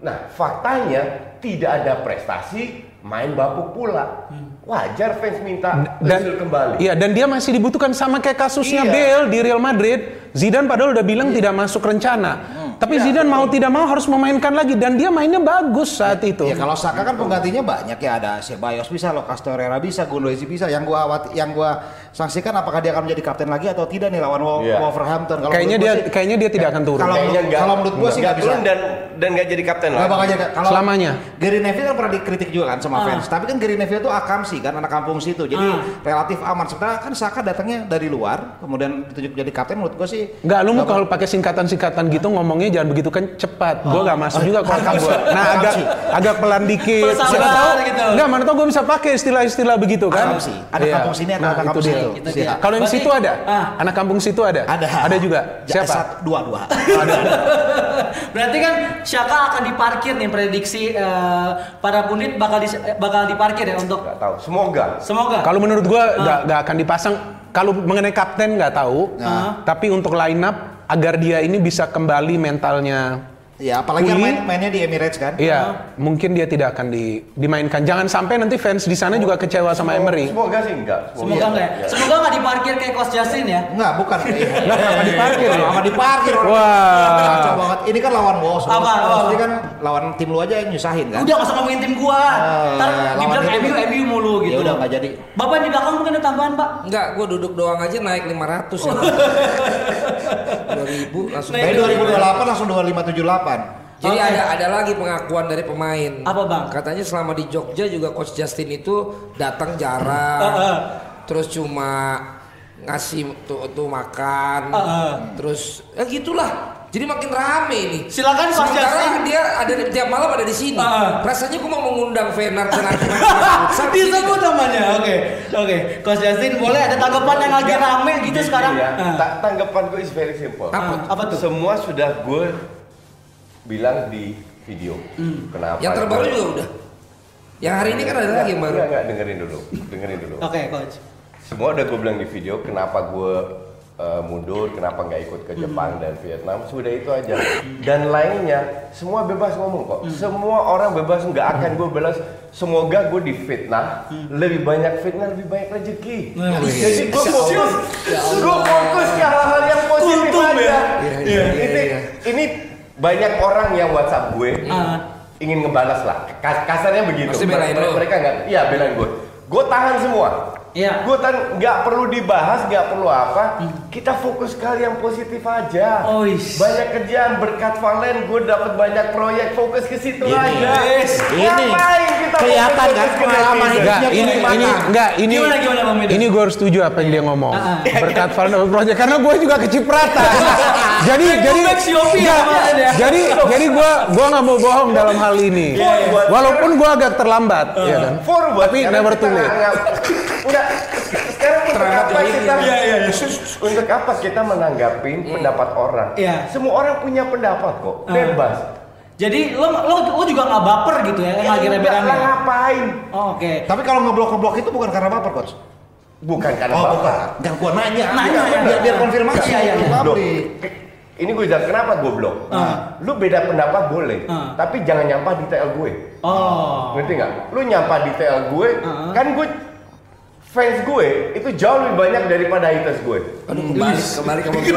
E: Nah, faktanya tidak ada prestasi, main bapuk pula. Wajar fans minta
D: dan
E: kembali.
D: Iya, dan dia masih dibutuhkan sama kayak kasusnya
E: Iya.
D: Bale di Real Madrid. Zidane padahal udah bilang tidak masuk rencana. Tapi Zidane mau tidak mau harus memainkan lagi dan dia mainnya bagus saat itu.
A: Ya kalau Saka kan penggantinya banyak ya ada Ceballos bisa, Lucas Torreira bisa, Gundogan bisa. Yang gua awat- yang gua sanksikan apakah dia akan menjadi kapten lagi atau tidak nih lawan
E: Iya.
A: Wolverhampton. Kalau
D: kayaknya dia
A: sih-
D: kayaknya dia tidak akan turun.
A: Kalau menurut- kalau menurut gua sih nggak bisa.
E: turun dan dan nggak jadi kapten lah.
A: bakal jadi kalau
D: Selamanya.
A: Gary Neville kan pernah dikritik juga kan sama fans. Tapi kan Gary Neville tuh akamsi kan anak kampung situ. Jadi relatif aman. Sementara kan Saka datangnya dari luar, kemudian ditunjuk jadi kapten menurut gua sih
D: Enggak, lu mau kalau pakai singkatan-singkatan gitu ngomongnya jangan begitu kan cepat. Gua nggak masuk juga otak gua. Nah, agak agak pelan dikit.
B: Bersabar
D: Siapa tahu
B: gitu.
D: Enggak, mana tahu gua bisa pakai istilah-istilah begitu kan.
A: Akamsi. Ada
D: Iya.
A: kampung sini, ada
D: Nah,
A: kampung
D: itu dia.
A: situ.
B: Itu
A: Siap.
B: dia.
D: Kalau yang situ ada?
B: Ah.
D: Anak kampung situ ada?
A: Ada.
D: Ada juga. Siapa?
A: satu- dua dua. <laughs>
B: Berarti kan Shaka akan diparkir nih prediksi eh, para pundit bakal di, bakal diparkir ya untuk
E: Nggak tahu. Semoga.
B: semoga.
D: Kalau menurut gua nggak nggak akan dipasang. Kalau mengenai kapten nggak tahu. Tapi untuk line up agar dia ini bisa kembali mentalnya.
A: Ya, apalagi main, mainnya di Emirates kan.
D: Iya, mungkin dia tidak akan di- dimainkan. Jangan sampai nanti fans di sana juga kecewa sama Emery.
E: Semoga sih enggak.
B: Semoga enggak ya. Semoga enggak diparkir kayak Coach Justin ya.
A: Enggak, bukan. <laughs>
D: Lah, kenapa diparkir ya?
A: Sama diparkir orang.
D: Wah.
A: Kacau banget. Ini kan lawan Wolves.
B: Apa?
A: Ini kan lawan tim lu aja yang nyusahin kan.
B: Udah gak usah ngomongin tim gua. Ntar
A: lawan
B: dibilang MU. MU mulu
A: Ya
B: gitu.
A: udah nggak jadi.
B: Bapak di belakang mungkin ada tambahan, Pak.
F: Enggak, gue duduk doang aja naik 500 ya. <laughs> 2000 langsung.
A: Dari 2028 langsung 2578.
F: Jadi
B: Oke.
F: ada ada lagi pengakuan dari pemain.
B: Apa, Bang?
F: Katanya selama di Jogja juga coach Justin itu datang jarang.
B: Heeh.
F: Terus cuma ngasih tuh, tuh makan.
B: Heeh.
F: Terus ya gitulah. Jadi makin rame ini.
B: Silakan, Coach
F: Sementara dia ada di, tiap malam ada di sini.
B: Heeh.
F: Rasanya gue mau mengundang Fenar <laughs> dan
B: Disebut namanya. Oke. Oke. Coach Justin boleh ada tanggapan yang lagi rame gitu
E: Jadi
B: sekarang.
E: ya,
B: Ah.
E: ta- tanggapan gue is very simple.
F: Apa?
B: Apa tuh?
E: Semua sudah gue bilang di video. Kenapa?
F: Yang terbaru juga udah. Yang hari ini kan ada lagi yang baru.
E: Enggak, enggak, dengerin dulu. Dengerin dulu.
B: Oke, Coach.
E: Semua udah gue bilang di video kenapa gue uh, mundur, kenapa nggak ikut ke Jepang dan Vietnam, sudah itu aja. Dan lainnya, semua bebas ngomong kok. Semua orang bebas nggak akan gue balas. Semoga gue difitnah, lebih banyak fitnah, lebih banyak rezeki. Jadi gue fokus, gue fokus ke hal-hal yang positif aja.
B: ya?
F: Iya,
E: ini, ini banyak orang yang WhatsApp gue
B: Ah.
E: ingin ngebalas lah. Kas- kasarnya begitu. Mereka nggak, iya belain gue. Gue tahan semua.
B: Iya.
E: Gue tan nggak perlu dibahas, nggak perlu apa. Kita fokus ke hal yang positif aja.
B: Oh, is.
E: Banyak kerjaan berkat Valen, gue dapat banyak proyek. Fokus ke situ
A: Ini,
E: aja.
B: Yes.
A: ini.
E: Kita
A: Kelihatan kan pengalaman hidupnya
D: ini ini enggak ini
B: Gimana, gimana, Bang
D: ini gue harus setuju apa yang dia ngomong.
B: Ah, ah. <laughs>
D: Berkat Valen Double Project karena gue juga kecipratan. <laughs> jadi jadi enggak,
B: ya.
D: jadi jadi gue gue nggak mau bohong <laughs> dalam hal ini. Walaupun gue agak terlambat, ya kan.
E: Forward.
D: Tapi never too late.
E: Enggak. Sekarang untuk apa kita?
F: ya.
B: Iya, iya, iya.
E: Untuk apa kita menanggapi pendapat orang?
B: Iya.
E: Semua orang punya pendapat kok.
B: Ah.
E: Bebas.
B: Jadi lo lo, lo juga nggak baper gitu ya yang lagi
E: Enggak
B: rame-rame.
E: ngapain?
B: Oh, Oke.
A: Tapi kalau ngeblok-ngeblok itu bukan karena baper, coach.
E: Bukan karena
A: Oh,
E: bapak.
A: bukan. Jangan gua nanya.
B: Nanya,
A: biar,
B: ya.
A: biar, biar konfirmasi.
B: Iya, iya, iya.
E: Loh,
A: Publik.
E: ini gue bilang kenapa gue blok?
B: Ah.
E: Lu beda pendapat boleh,
B: Ah.
E: tapi jangan nyampah di TL gue.
B: Oh.
E: Ngerti nggak? Lu nyampah di TL gue,
B: Ah.
E: kan gue fans gue itu jauh lebih banyak daripada haters gue.
F: Aduh kembali <laughs> kembali ke mobil.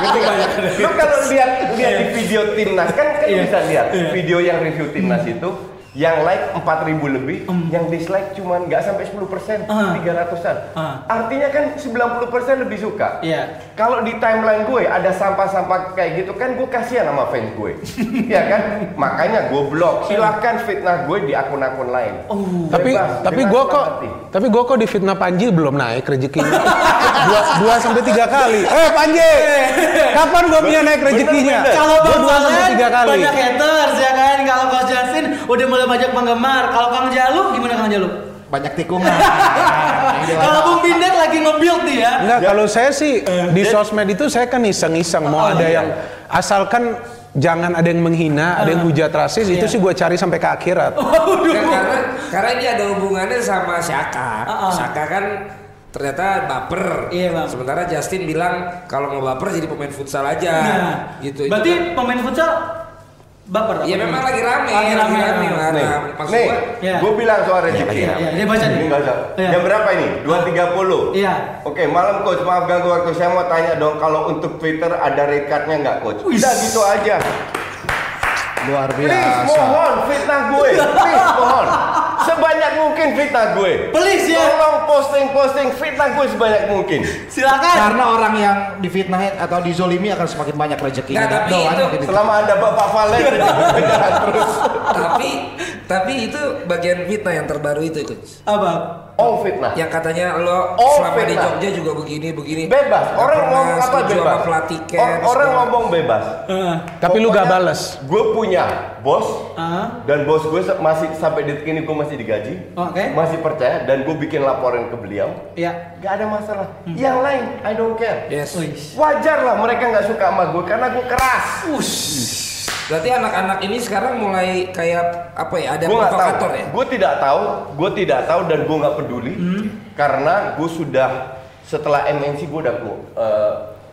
E: Ngerti nggak? Lu kalau lihat lihat di video timnas kan kan
B: Iya.
E: bisa lihat
B: Iya.
E: video yang review timnas itu yang like 4000 lebih, yang dislike cuman nggak sampai 10%,
B: Ah.
E: 300-an.
B: Ah.
E: Artinya kan 90% lebih suka.
B: Iya.
E: Kalau di timeline gue ada sampah-sampah kayak gitu kan gue kasihan sama fans gue. <laughs> Iya kan? Makanya gue blok. Silahkan fitnah gue di akun-akun lain.
D: Tapi
E: Bebas,
D: tapi
E: dengan
D: gue kok
E: hati.
D: tapi gue kok di fitnah Panji belum naik rezekinya. <laughs> dua, dua sampai tiga kali. Eh Panji, <laughs> kapan gue punya naik rezekinya?
B: Kalau
D: Gua
B: Bang
D: dua sampai tiga kali.
B: banyak haters ya kan. Kalau Coach Justin udah mulai banyak penggemar. Kalau Kang Jalu gimana Kang Jalu?
A: Banyak tikungan. <laughs>
B: Kalau Bung Binder lagi nge-build nih ya.
D: Enggak, kalau saya sih di sosmed itu saya kan iseng-iseng mau ada yang asalkan jangan ada yang menghina, ada yang hujat rasis, itu sih gue cari sampai ke akhirat. <laughs>
F: Ya, karena karena ini ada hubungannya sama Shaka.
B: Ah, ah.
F: Shaka kan ternyata baper.
B: Iya, Bang.
F: Sementara Justin bilang kalau mau baper jadi pemain futsal aja.
B: Nah,
F: gitu. Itu
B: Berarti
F: kan-
B: pemain futsal baper.
F: Ya memang lagi rame,
B: Lagi rame.
F: Nah,
E: Nih,
F: nah, maksud
E: nih,
F: gua,
B: Ya.
E: gue bilang soal rezeki.
B: Iya, iya, dia baca nih.
E: Ini.
B: Iya.
E: Jam berapa ini? 2.30.
B: Iya.
E: Oke, malam coach, maaf ganggu waktu. Saya mau tanya dong, kalau untuk Twitter ada recordnya nggak coach? Udah gitu aja.
A: Luar
E: Please,
A: biasa.
E: mohon fitnah gue. <laughs> Please, mohon. Sebanyak mungkin fitnah gue.
B: Please, ya.
E: Tolong posting-posting fitnah gue sebanyak mungkin.
B: Silakan.
A: Karena orang yang difitnah atau dizolimi akan semakin banyak rezekinya.
F: Nggak, tapi
A: Doanya
F: itu-.
E: Selama ada Bapak Valen, <laughs> terus.
F: tapi tapi itu bagian fitnah yang terbaru itu coach.
B: Apa?
E: Oh, fitnah.
F: Yang katanya lo
E: Oh,
F: selama di
E: fitnah.
F: Jogja juga begini begini.
E: Bebas. Orang ngomong apa bebas.
F: sama pelatih
E: Or- orang
F: segala-
E: ngomong bebas.
B: Heeh.
D: Tapi lu gak bales.
E: Gue punya bos
B: Ah.
E: dan bos gue masih sampai detik ini gue masih digaji,
B: Oke.
E: masih percaya dan gue bikin laporan ke beliau.
B: Ya.
E: Gak ada masalah. Yang lain, I don't care.
F: Yes.
E: Wajar lah mereka nggak suka sama gue karena gue keras.
F: Berarti anak-anak ini sekarang mulai kayak apa ya? Ada
E: Gue tahu.
F: provokator ya?
E: Gue tidak tahu. Gue tidak tahu dan gue nggak peduli karena gue sudah setelah MNC gue udah eh,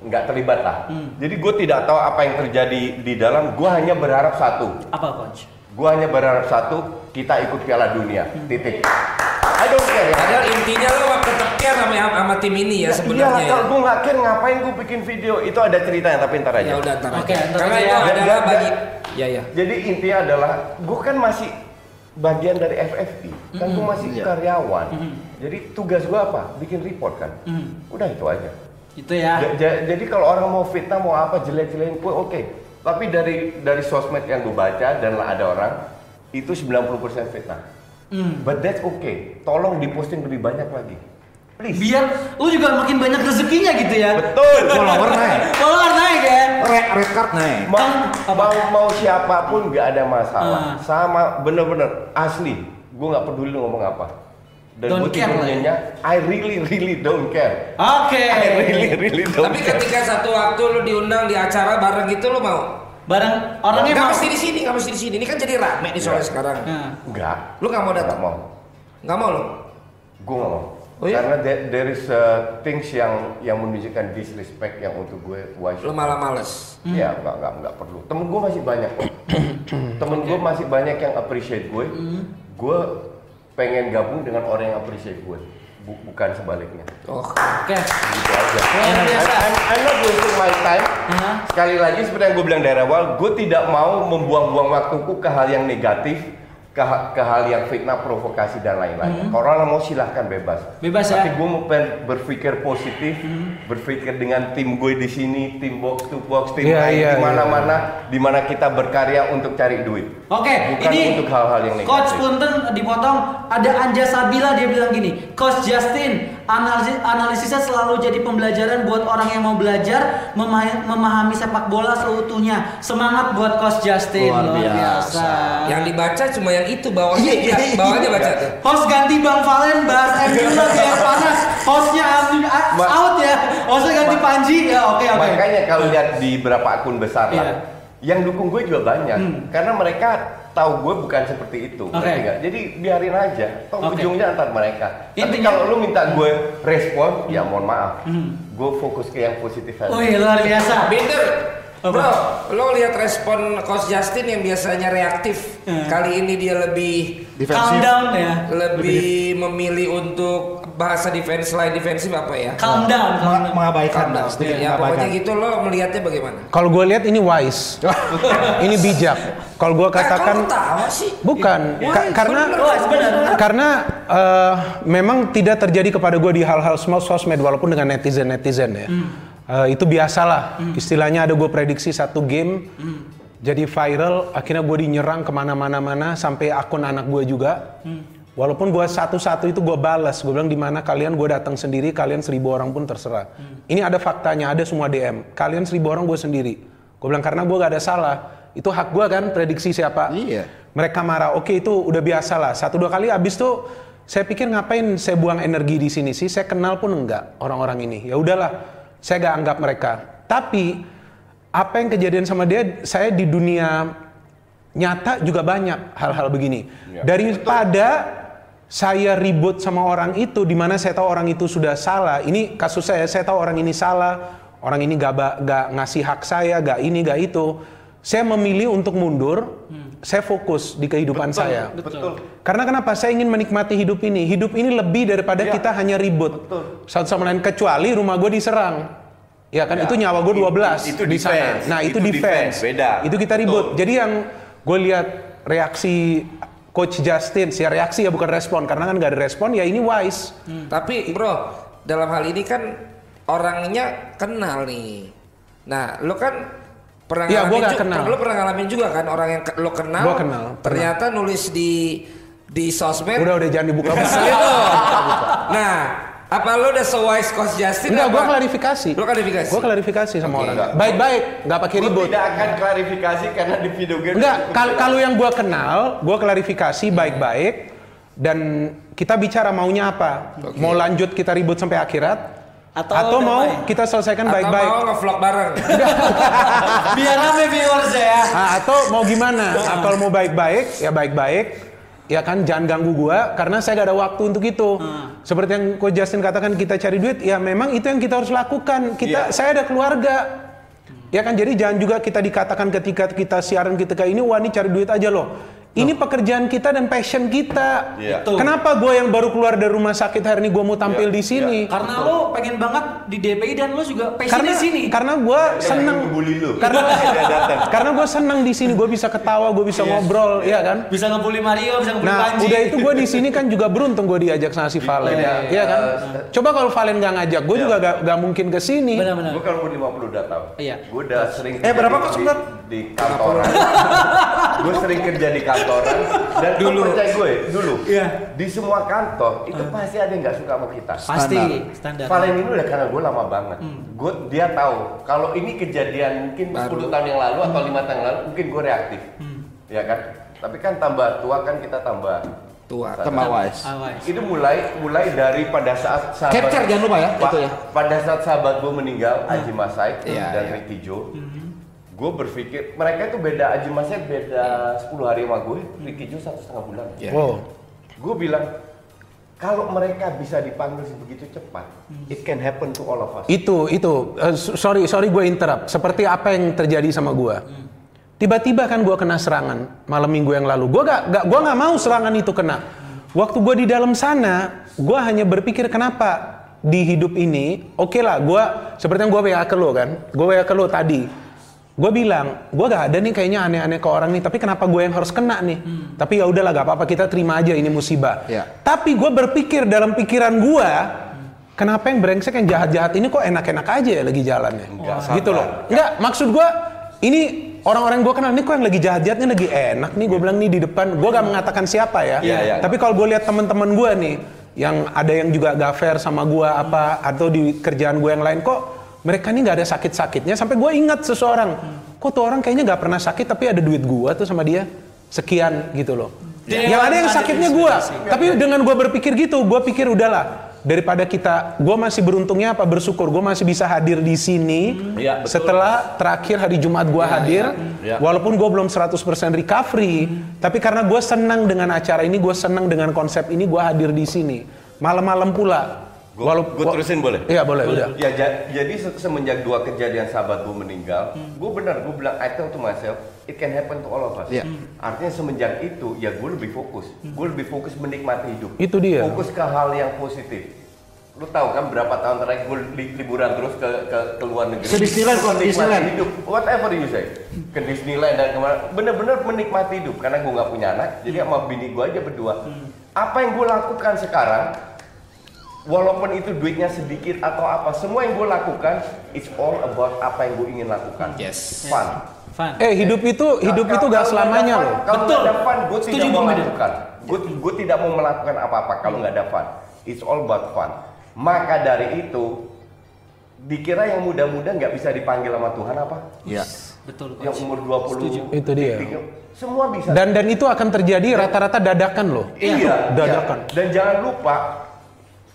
E: nggak terlibat lah. Jadi gue tidak tahu apa yang terjadi di dalam. Gue hanya berharap satu.
B: Apa coach?
E: Gue hanya berharap satu, kita ikut Piala Dunia. Titik. I don't care ya.
F: Padahal intinya lo tetap care sama, sama tim ini ya sebenarnya
E: Iyalah,
F: ya.
E: kalau gue nggak care ngapain gue bikin video itu ada ceritanya tapi ntar aja.
F: Ya udah ntar
B: Oke,
F: Karena itu
B: ya.
F: adalah bagi Ya ya.
E: Jadi intinya adalah gue kan masih bagian dari FFP, kan gue masih
A: Iya.
E: karyawan. Jadi tugas gue apa? Bikin report kan. Udah itu aja.
B: Itu ya.
E: Ja- ja- jadi kalau orang mau fitnah mau apa jelek-jelekin gue oke. Tapi dari dari sosmed yang gue baca dan lah ada orang itu 90% fitnah. But that's okay. Tolong diposting lebih banyak lagi. Please.
B: Biar lu juga makin banyak rezekinya gitu ya.
E: Betul.
A: Follower naik. <laughs>
B: Follower naik ya.
A: Red card naik.
E: mau,
B: Apa?
E: mau mau siapa pun nggak ada masalah
B: Ah.
E: sama bener-bener asli gue nggak peduli lu ngomong apa dan
B: Don't
E: gue
B: care lah ya.
E: I really really don't care
B: Oke.
E: I really really don't
F: Tapi
E: care
F: ketika satu waktu lo diundang di acara bareng gitu lo mau?
B: Barang orangnya
F: Nggak
B: mau.
F: mesti di sini, nggak mesti di sini. Ini kan jadi rame nih soalnya
E: Iya.
F: sekarang.
B: Nah.
E: nggak
F: Lu nggak mau datang?
E: nggak mau
F: Nggak mau lo?
E: gue nggak mau
F: Oh iya?
E: karena there, there is uh, things yang yang menunjukkan disrespect yang untuk gue should
F: Lo malah males.
E: Ya nggak nggak nggak perlu. Temen gue masih banyak kok. <coughs> Temen gue masih banyak yang appreciate gue. Gue pengen gabung dengan orang yang appreciate gue, Bu- bukan sebaliknya.
B: Oke.
E: Gitu aja.
B: Luar biasa.
E: I'm, I'm not wasting my time.
B: Hah?
E: Sekali lagi seperti yang gue bilang dari awal, gue tidak mau membuang-buang waktuku ke hal yang negatif, ke, ke hal yang fitnah, provokasi dan lain-lain. Kalau orang mau silahkan bebas.
B: Bebas ya.
E: Tapi gue mau pen- berpikir positif, berpikir dengan tim gue di sini, tim box to box, tim
D: Iya,
E: lain
D: iya,
E: di mana-mana, di mana kita berkarya untuk cari duit.
B: Oke,
E: Bukan
B: ini
E: untuk hal-hal yang negatif.
B: Coach Punten dipotong ada Anja Sabila dia bilang gini, Coach Justin analisis analisisnya selalu jadi pembelajaran buat orang yang mau belajar memahami, memahami sepak bola seutuhnya. Semangat buat Coach Justin
A: Luar biasa.
F: Yang dibaca cuma yang itu bawahnya
B: Iya,
F: dia, bawahnya baca tuh.
B: Host ganti Bang Valen bahas MU yang panas. Hostnya out-
E: Ma-
B: out ya. Hostnya ganti Panji ya. Oke oke.
E: Makanya kalau lihat di beberapa akun besar
B: Iya.
E: lah, yang dukung gue juga banyak. Karena mereka tahu gue bukan seperti itu.
B: Hmm. Oke.
E: ngerti nggak? Jadi biarin aja. Toh
B: Oke.
E: ujungnya antar mereka. Tapi
B: Intinya-
E: kalau lu minta gue respon, ya mohon maaf. Gue fokus ke yang positif aja.
B: Wih luar biasa.
F: Binder,
B: Apa?
F: bro, lo lihat respon Coach Justin yang biasanya reaktif.
B: Hmm.
F: Kali ini dia lebih
B: Calm
A: Defensif.
B: down ya.
F: lebih memilih untuk bahasa defense lain defensif apa ya?
B: Calm down. calm
A: Meng-
B: down.
A: mengabaikan
F: Calm down.
A: sedikit
F: Ya
A: mengabaikan.
F: pokoknya gitu lo melihatnya bagaimana?
D: Kalau gue lihat ini wise, <laughs> ini bijak. Kalau gue katakan
F: Eh, lo tahu sih?
D: bukan, Ka- karena
B: Oh, sebenarnya.
D: karena eh, memang tidak terjadi kepada gue di hal-hal small sosmed walaupun dengan netizen netizen ya. Eh, itu biasalah. Istilahnya ada gue prediksi satu game jadi viral, akhirnya gue dinyerang ke mana-mana mana sampai akun anak gue juga. Walaupun gue satu-satu itu gue balas, gue bilang di mana kalian gue datang sendiri, kalian seribu orang pun terserah. Ini ada faktanya, ada semua DM. Kalian seribu orang gue sendiri. Gue bilang karena gue gak ada salah. Itu hak gue kan prediksi siapa.
A: Iya.
D: Mereka marah, oke itu udah biasa lah. Satu dua kali abis tuh saya pikir ngapain saya buang energi di sini sih? Saya kenal pun enggak orang-orang ini. Ya udahlah, saya gak anggap mereka. Tapi apa yang kejadian sama dia, saya di dunia nyata juga banyak hal-hal begini. Daripada saya ribut sama orang itu, di mana saya tahu orang itu sudah salah. Ini kasus saya, saya tahu orang ini salah, orang ini gak, gak ngasih hak saya, gak ini, gak itu. saya memilih untuk mundur, saya fokus di kehidupan saya.
E: Betul.
D: Karena kenapa? Saya ingin menikmati hidup ini. Hidup ini lebih daripada
E: Ya.
D: kita hanya ribut.
E: Betul.
D: Satu sama lain kecuali rumah gue diserang. Ya kan
E: Ya.
D: itu nyawa gue
E: Itu-
D: 12
E: itu
D: di sana.
E: defense.
D: Nah, itu,
E: Itu
D: defense.
E: defense. Beda.
D: Itu kita ribut.
E: Betul.
D: Jadi yang gue lihat reaksi coach Justin, ya reaksi ya bukan respon karena kan nggak ada respon ya ini wise.
F: Tapi bro, dalam hal ini kan orangnya kenal nih. Nah, lo kan pernah
D: Iya, gua
F: ngalamin
D: nggak
F: ju-
D: kenal.
F: Lo pernah ngalamin juga kan orang yang lo kenal.
D: Gua kenal, pernah.
F: Ternyata nulis di di sosmed.
D: Udah udah jangan dibuka. <laughs>
F: Ngeselin lo. Nah, apa lo udah sewise coach Justin?
D: Enggak, gue klarifikasi.
F: Lo klarifikasi.
D: Gue klarifikasi sama
F: Oke.
D: orang.
E: Enggak.
D: Baik-baik, nggak pakai
E: Gue
D: ribut.
E: tidak akan klarifikasi karena di video game
D: Enggak, kal- kalau yang gua kenal, gua klarifikasi baik-baik dan kita bicara maunya apa. Mau lanjut kita ribut sampai akhirat
B: Atau
D: atau, mau
B: damai?
D: kita selesaikan
F: Atau
D: baik-baik.
F: mau ngevlog bareng. <laughs> <laughs>
B: Biar rame viewers ya.
D: Nah, atau mau gimana? Nah, kalau mau baik-baik, ya baik-baik. Ya kan jangan ganggu gua karena saya gak ada waktu untuk itu. Seperti yang Coach Justin katakan kita cari duit, ya memang itu yang kita harus lakukan. Kita
E: Iya.
D: saya ada keluarga. Ya kan jadi jangan juga kita dikatakan ketika kita siaran ketika ini wah ini cari duit aja loh. Ini pekerjaan kita dan passion kita.
E: Iya.
B: Betul.
D: Kenapa gue yang baru keluar dari rumah sakit hari ini gue mau tampil
E: Iya,
D: di sini?
B: Karena lo pengen banget di DPI dan lo juga passion
D: Karena
B: di sini.
D: karena gue seneng
E: ngebully lu.
D: karena <laughs>
E: Dia datang.
D: karena gue seneng di sini gue bisa ketawa gue bisa ngobrol ya kan
B: Bisa ngebully Mario, bisa ngebully
D: Nah,
B: Panji.
D: udah itu gue di sini kan juga beruntung gue diajak sama si Valen,
E: Iya,
D: Iya kan?
E: iya.
D: Coba kalau Valen nggak ngajak, gue juga gak, gak mungkin ke sini.
B: Benar-benar.
E: Gue kalau 50 udah tahu.
B: Iya.
E: Gue udah sering
A: Eh, berapa kok
E: di-
A: sebentar?
E: Di kantoran. <laughs> gue sering kerja di kantoran dan dulu percaya gue dulu.
B: Iya.
E: Di semua kantor itu pasti ada yang nggak suka sama kita.
B: Pasti standar.
E: Valen ini udah karena gue lama banget. Gue dia tahu kalau ini kejadian mungkin 10 tahun yang lalu atau lima tahun yang lalu mungkin gue reaktif. Ya kan? Tapi kan tambah tua kan kita tambah
F: Tua.
A: Sama wise.
E: Itu mulai mulai dari pada saat sahabat
A: Capture jangan lupa ya,
E: Pa-
A: itu ya.
E: Pada saat sahabat gue meninggal, Aji Masai
F: Iya,
E: dan
F: iya.
E: Ricky Jo, gue berpikir mereka itu beda Aji Masai beda 10 hari sama gue, Ricky Jo satu setengah bulan.
F: Iya.
D: Wow.
E: Gue bilang kalau mereka bisa dipanggil begitu cepat, it can happen to all of us.
D: Itu itu s- sorry sorry gue interrupt. Seperti apa yang terjadi sama gue? Tiba-tiba kan gue kena serangan malam minggu yang lalu. Gue gak, gak gua nggak mau serangan itu kena. Waktu gue di dalam sana, gue hanya berpikir kenapa di hidup ini, oke lah, gue seperti yang gue WA ke lo kan, gue WA ke lo tadi. Gue bilang, gue gak ada nih kayaknya aneh-aneh ke orang nih, tapi kenapa gue yang harus kena nih? Tapi ya udahlah, gak apa-apa kita terima aja ini musibah.
A: Ya.
D: Tapi gue berpikir dalam pikiran gue, kenapa yang brengsek yang jahat-jahat ini kok enak-enak aja ya lagi jalannya?
E: Enggak,
D: gitu
E: sabar.
D: loh. Enggak, maksud gue ini orang-orang gue kenal ini kok yang lagi jahat-jahatnya lagi enak nih. Gue bilang nih di depan, gue gak mengatakan siapa ya.
E: Iya, iya.
D: Tapi kalau gue lihat teman-teman gue nih, yang ada yang juga gak fair sama gue apa atau di kerjaan gue yang lain kok mereka ini nggak ada sakit-sakitnya sampai gue ingat seseorang. Kok tuh orang kayaknya nggak pernah sakit tapi ada duit gue tuh sama dia? Sekian gitu loh.
B: Dia
D: yang ada yang sakitnya gue
B: inspirasi.
D: tapi dengan gue berpikir gitu gue pikir udahlah daripada kita gue masih beruntungnya apa bersyukur gue masih bisa hadir di sini
E: Iya, betul.
D: setelah terakhir hari Jumat gue hadir
E: iya.
D: walaupun gue belum 100% recovery tapi karena gue senang dengan acara ini gue senang dengan konsep ini gue hadir di sini. Malam-malam pula
E: Gue
D: Walau- wa-
E: terusin boleh?
D: iya boleh udah
E: Ya ja- jadi se- semenjak dua kejadian sahabat gue meninggal, gue benar gue bilang I tell to myself, it can happen to all of us.
A: Iya.
E: Artinya semenjak itu ya gue lebih fokus, gue lebih fokus menikmati hidup.
D: Itu dia.
E: Fokus ke hal yang positif. Lu tahu kan berapa tahun terakhir gue li- liburan terus ke ke, ke luar negeri.
A: Ke Disneyland, kok, Disneyland.
E: hidup, whatever you say. Ke Disneyland dan ke mana, bener-bener menikmati hidup karena gue nggak punya anak, jadi sama bini gue aja berdua. Apa yang gue lakukan sekarang, walaupun itu duitnya sedikit atau apa, semua yang gue lakukan, it's all about apa yang gue ingin lakukan.
F: Yes.
E: Fun.
B: Fun.
D: eh hidup itu hidup
E: Kalau-
D: itu gak selamanya loh
E: Kalau
B: Betul.
E: nggak ada fun, gue tidak mau melakukan. Gue gue tidak mau melakukan apa-apa kalau nggak ada fun. It's all about fun. Maka dari itu, dikira yang muda-muda nggak bisa dipanggil sama Tuhan apa?
A: Iya.
B: Betul.
E: Yang umur 20
B: Setuju.
D: Itu dia.
E: Semua bisa.
D: dan dan itu akan terjadi rata-rata dadakan loh
E: iya,
D: dadakan
E: iya. Dan jangan lupa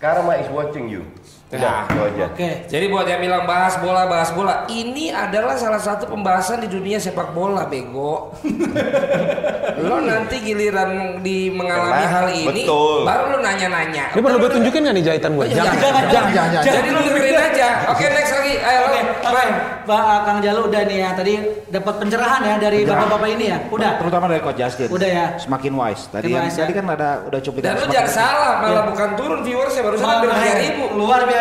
E: Karma is watching you. Udah,
F: Nah.
E: aja.
B: Oke.
F: Jadi buat yang bilang bahas bola, bahas bola, ini adalah salah satu pembahasan di dunia sepak bola, bego. <laughs> lo nanti giliran di mengalami
E: Kena,
F: hal ini,
E: betul.
F: baru lo nanya-nanya.
D: Ini perlu gue tunjukin gak nih jahitan gue?
F: Jangan,
A: jangan, jangan, jangan.
F: Jadi lo dengerin aja. Oke, next lagi. Ayo,
B: Oke,
F: Bang.
B: oke. Pak Kang Jalu udah nih ya. Tadi dapat pencerahan ya dari bapak-bapak ini ya. Udah.
A: Terutama dari Coach Justin.
B: Udah ya.
A: Semakin wise. Tadi
B: Semakin
A: yang
B: wise,
A: tadi
B: ya.
A: kan ada udah cuplikan.
F: Dan lo jangan salah, malah
B: Iya.
F: bukan turun viewersnya
B: Makanya,
F: tiga ribu.
B: Luar biasa.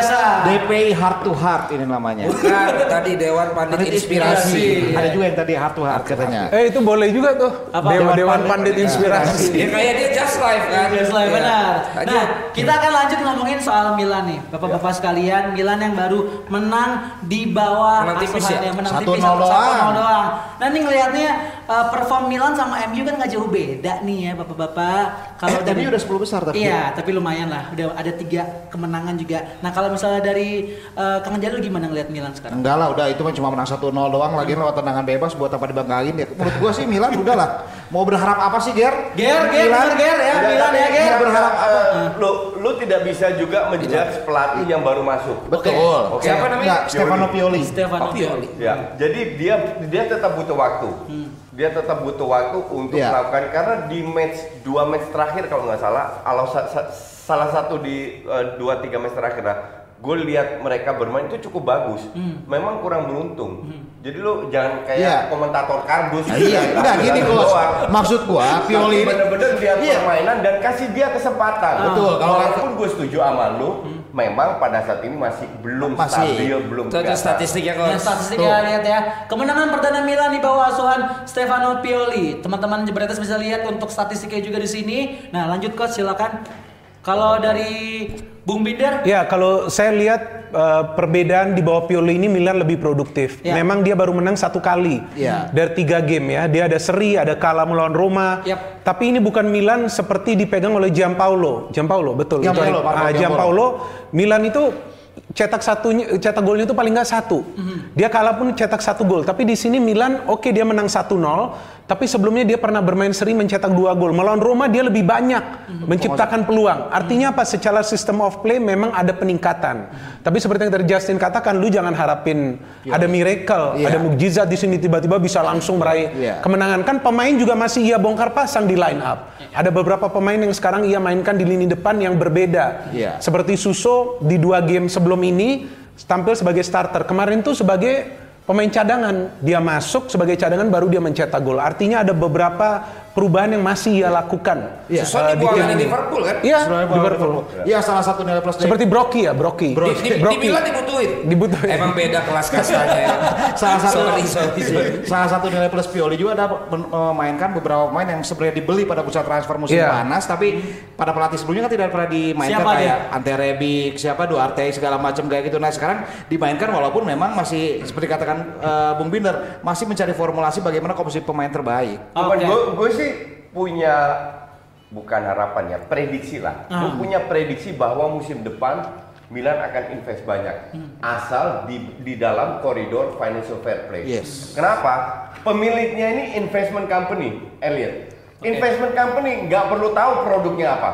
A: DPI heart to heart ini namanya.
F: Bukan, tadi Dewan Pandit Inspirasi.
B: Inspirasi.
A: Ada juga yang tadi heart to heart katanya.
D: Eh itu boleh juga tuh.
B: Apa?
D: Dewa
A: Dewan
D: Dewan
A: Pandit
D: Pandit Inspirasi.
F: Ya kayak dia just live kan.
B: Yes, lah,
F: Iya.
B: benar. Nah, kita akan lanjut ngomongin soal Milan nih, bapak-bapak sekalian. Milan yang baru menang di bawah
F: Menang tipis
B: asuhannya,
F: ya?
B: menang
A: 1-0
B: tipis
A: doang.
B: 1-0 doang. Nah, ini ngelihatnya uh, perform Milan sama MU kan nggak jauh beda nih ya, bapak-bapak. Kalau
A: Eh, MU udah 10 besar tapi.
B: Iya, tapi lumayan lah. Udah ada tiga kemenangan juga. Nah, kalau misalnya dari uh, Kang Jalu gimana ngelihat Milan sekarang?
A: Enggak lah, udah itu mah cuma menang 1-0 doang lagi lewat tendangan bebas buat apa dibanggain ya. Menurut gua sih Milan udah lah. Mau berharap apa sih, Ger?
B: Ger, Ger,
A: Milan,
B: Ger ya,
E: Udah,
B: Milan ya, Ger.
E: mau berharap
A: apa?
E: eh, lu lu tidak bisa juga menjudge pelatih yang baru masuk.
A: Betul.
E: Oke.
F: Siapa namanya?
A: Enggak, Stefano Pioli.
B: Stefano
F: Oh, Pioli.
E: Ya, jadi dia dia tetap butuh waktu. Dia tetap butuh waktu untuk
A: Iya.
E: melakukan karena di match dua match terakhir kalau nggak salah, kalau sa- sa- salah satu di eh, dua tiga match terakhir lah, gue lihat mereka bermain itu cukup bagus. Memang kurang beruntung. Jadi lu jangan kayak
A: Iya.
E: komentator kardus.
A: Nah, iya, <laughs> enggak gini
E: doang.
A: Maksud gua Pioli ini
E: bener-bener lihat
A: Iya.
E: permainan dan kasih dia kesempatan.
A: Betul, kalau-
E: walaupun gue setuju sama lu, memang pada saat ini masih belum
A: Masih.
E: stabil, belum biasa.
F: statistiknya
B: Ya,
F: kalau
B: statistiknya lihat ya. Kemenangan perdana Milan di bawah asuhan Stefano Pioli. Teman-teman Jebretes bisa lihat untuk statistiknya juga di sini. Nah, lanjut coach silakan. Kalau dari Bung Binder,
D: Ya, kalau saya lihat eh, perbedaan di bawah Pioli ini Milan lebih produktif.
B: Ya.
D: Memang dia baru menang satu kali
A: Ya.
D: dari tiga game ya. Dia ada seri, ada kalah melawan Roma.
B: Yap.
D: Tapi ini bukan Milan seperti dipegang oleh Giampaolo. Giampaolo, betul.
A: Giampaolo,
D: Itu,
A: Marco
D: ah,
A: Giampaolo.
D: Giampaolo. Milan itu cetak satunya, cetak golnya itu paling nggak satu. Dia kalah pun cetak satu gol. Tapi di sini Milan, oke dia menang 1-0. Tapi sebelumnya dia pernah bermain seri mencetak dua gol. Melawan Roma dia lebih banyak menciptakan peluang. Artinya apa? Secara system of play memang ada peningkatan. Tapi seperti yang tadi Justin katakan, lu jangan harapin ada miracle,
A: Iya.
D: ada mukjizat di sini tiba-tiba bisa langsung meraih
A: Iya.
D: kemenangan. Kan pemain juga masih ia bongkar pasang di line up. Ada beberapa pemain yang sekarang ia mainkan di lini depan yang berbeda.
A: Iya.
D: Seperti Suso di dua game sebelum ini tampil sebagai starter. Kemarin tuh sebagai pemain cadangan. Dia masuk sebagai cadangan baru dia mencetak gol. Artinya ada beberapa perubahan yang masih ia lakukan.
A: Iya.
F: Susun
D: Eh,
F: di
D: tim.
F: Liverpool kan?
D: Iya, Liverpool.
A: Iya, salah satu nilai plus
D: Seperti Brocky ya, Brocky.
F: Di, di, di
D: Brocky.
F: Milan dibutuhin.
D: Dibutuhin.
F: Emang beda kelas kastanya ya. <laughs>
A: salah satu
F: Sorry, sorry, sorry.
A: salah satu nilai plus Pioli juga ada memainkan beberapa pemain yang sebenarnya dibeli pada pusat transfer musim
D: Iya.
A: panas tapi pada pelatih sebelumnya kan tidak pernah dimainkan
B: Siapa
A: kayak Ante Rebic, siapa Duarte segala macam kayak gitu. Nah, sekarang dimainkan walaupun memang masih seperti katakan eh, Bung Binder masih mencari formulasi bagaimana komposisi pemain terbaik.
B: Oke.
E: gue gue sih punya bukan harapan ya, prediksi lah. Gue
B: Ah.
E: punya prediksi bahwa musim depan Milan akan invest banyak,
B: Hmm.
E: asal di di dalam koridor financial fair play.
A: Yes.
E: Kenapa? Pemiliknya ini investment company, Elliot. Investment company nggak perlu tahu produknya apa.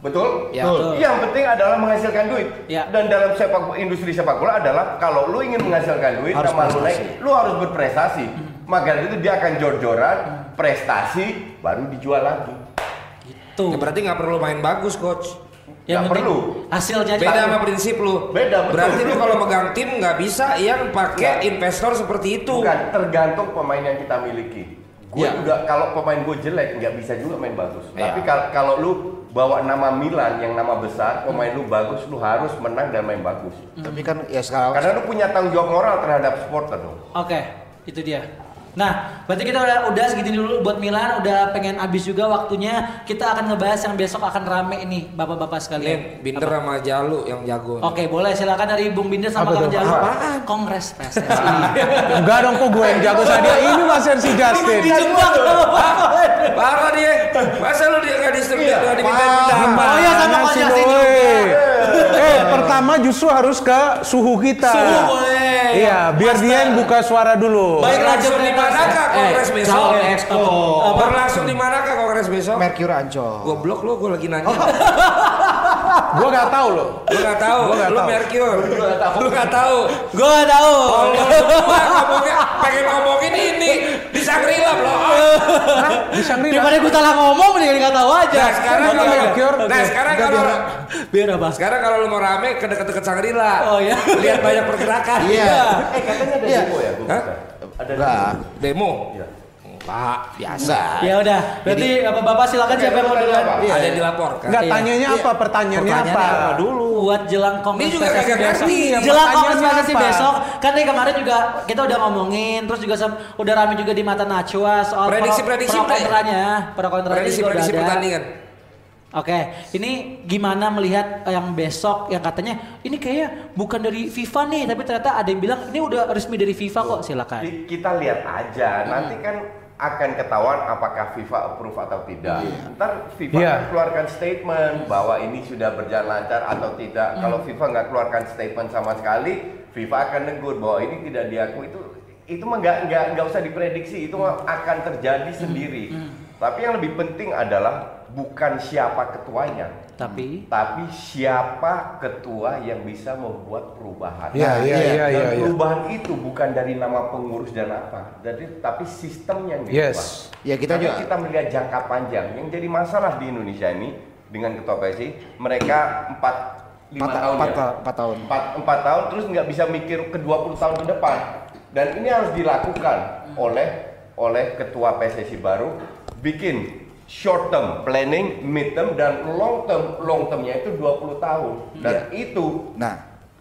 E: Betul?
F: Ya.
B: Betul.
E: Yang penting adalah menghasilkan duit.
B: Ya.
E: Dan dalam sepak industri sepak bola adalah kalau lu ingin menghasilkan duit,
A: Harus
E: nama lu naik, lu harus berprestasi. Maka dari itu dia akan jor-joran, prestasi, baru dijual lagi.
B: tuh.
F: Ya, berarti nggak perlu main bagus coach.
E: Nggak
B: penting
E: perlu.
B: Hasil jadi
F: Beda sama prinsip lu.
E: Beda, betul.
F: Berarti lu kalau megang tim nggak bisa yang pakai investor seperti itu.
E: Bukan tergantung pemain yang kita miliki. Gue
A: Ya.
E: udah kalau pemain gue jelek nggak bisa juga main bagus.
F: Ya.
E: Tapi kal- kalau lu bawa nama Milan yang nama besar, pemain lu bagus, lu harus menang dan main bagus.
A: Tapi kan ya sekarang
E: Karena lu punya tanggung jawab moral terhadap supporter dong.
B: Oke, itu dia. Nah, berarti kita udah udah segini dulu buat Milan, udah pengen habis juga waktunya. Kita akan ngebahas yang besok akan rame ini, bapak-bapak sekalian.
F: Nih, Binder sama Jalu yang jago.
B: Oke, boleh silakan dari Bung Binder sama
D: Apa
B: Kang? Jalu.
A: Apaan?
B: Kongres PSSI. <laughs>
D: Enggak dong kok gue yang jago saya dia. Ini masih si Justin.
B: Dijebak.
F: Parah dia. Masa lu dia nggak distribusi nggak diminta pendapat?
B: Oh iya, sama
D: doi?
B: juga.
D: Eh, pertama justru harus ke suhu kita.
B: Suhu boleh.
D: Iya, biar dia yang buka suara dulu.
B: Baik,
F: Berlangsung di manakah kongres
B: Eh,
F: besok?
B: calon exco.
F: Berlangsung di manakah kongres besok?
A: Mercure Ancol.
F: Goblok lu, gue lagi nanya.
D: Gua nggak tahu loh.
F: Lu nggak tahu,
D: Gua nggak
F: lu
D: tahu.
F: Mercure. Lu nggak tahu.
B: Gue gak tahu.
F: Oh, lu semua ngomongnya pengen ngomongin ini di Sangrila loh.
D: Di Shangri-La.
B: Daripada gue salah ngomong mending gak tahu aja.
F: Nah sekarang kalau
D: Mercure.
F: nah sekarang kalau
B: Biar apa?
F: sekarang kalau lu mau rame ke deket-deket Sangrila.
B: Oh, iya.
F: Lihat banyak pergerakan.
A: Iya.
E: Eh katanya ada
A: Iya.
E: demo ya, Bu?
F: Hah?
E: Ada.
F: Demo.
E: Iya.
F: Enggak, biasa.
A: Enggak.
B: Ya udah, berarti bapak-bapak silakan siapa yang mau duluan?
F: Ada yang dilaporkan.
D: Nggak
B: Iya.
D: tanyanya apa? Pertanyaannya apa?
A: Pertanyaannya apa dulu?
B: Buat jelang kongres
F: Ini juga
B: PSSI besok.
F: ngerti.
B: Jelang kongres PSSI besok, kan dari kemarin juga kita udah ngomongin, terus juga udah rame juga di mata Najwa soal
F: Prediksi-prediksi
B: pro,
F: ya?
B: kontranya, pro kontranya
F: Prediksi
B: juga udah
F: prediksi
B: ada.
F: pertandingan.
B: Oke, ini gimana melihat yang besok yang katanya ini kayaknya bukan dari FIFA nih, tapi ternyata ada yang bilang ini udah resmi dari FIFA kok. Silakan.
E: Ki- Kita lihat aja, nanti kan akan ketahuan apakah FIFA approve atau tidak. Ntar FIFA akan keluarkan statement bahwa ini sudah berjalan lancar atau tidak. Kalau FIFA nggak keluarkan statement sama sekali, FIFA akan negur bahwa ini tidak diakui. Itu itu mah nggak nggak nggak usah diprediksi. Itu mah akan terjadi sendiri. Tapi yang lebih penting adalah bukan siapa ketuanya,
B: Tapi
E: tapi siapa ketua yang bisa membuat perubahan.
D: Iya,
A: Nah,
D: iya,
A: iya.
D: iya,
E: Dan
D: iya.
E: perubahan itu bukan dari nama pengurus dan apa, jadi tapi sistem yang diubah.
D: Yes.
A: Ya, kita
E: Karena
A: juga-
E: kita melihat jangka panjang. Yang jadi masalah di Indonesia ini dengan ketua PSI, mereka empat lima tahun
A: empat
E: ya?
A: empat tahun.
E: Empat, empat tahun terus nggak bisa mikir ke 20 tahun ke depan. Dan ini harus dilakukan oleh oleh ketua PSSI baru bikin short term planning, mid term dan long term. Long termnya itu 20 tahun. Dan itu
A: Nah,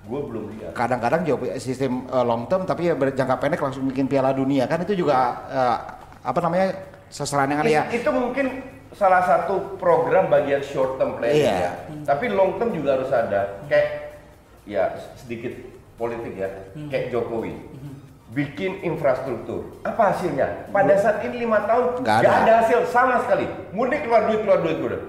E: gue belum lihat.
A: kadang-kadang jawab sistem eh, long term tapi ya berjangka pendek langsung bikin Piala Dunia kan itu juga eh, apa namanya sasaran yang aneh ya.
E: It- itu mungkin salah satu program bagian short term planning
A: Iya.
E: ya. Tapi long term juga harus ada. Kayak ya sedikit politik ya. Kayak Jokowi. Bikin infrastruktur. Apa hasilnya? Pada saat ini lima tahun
A: Nggak ada.
E: ada. hasil sama sekali. Mudik keluar duit keluar duit keluar.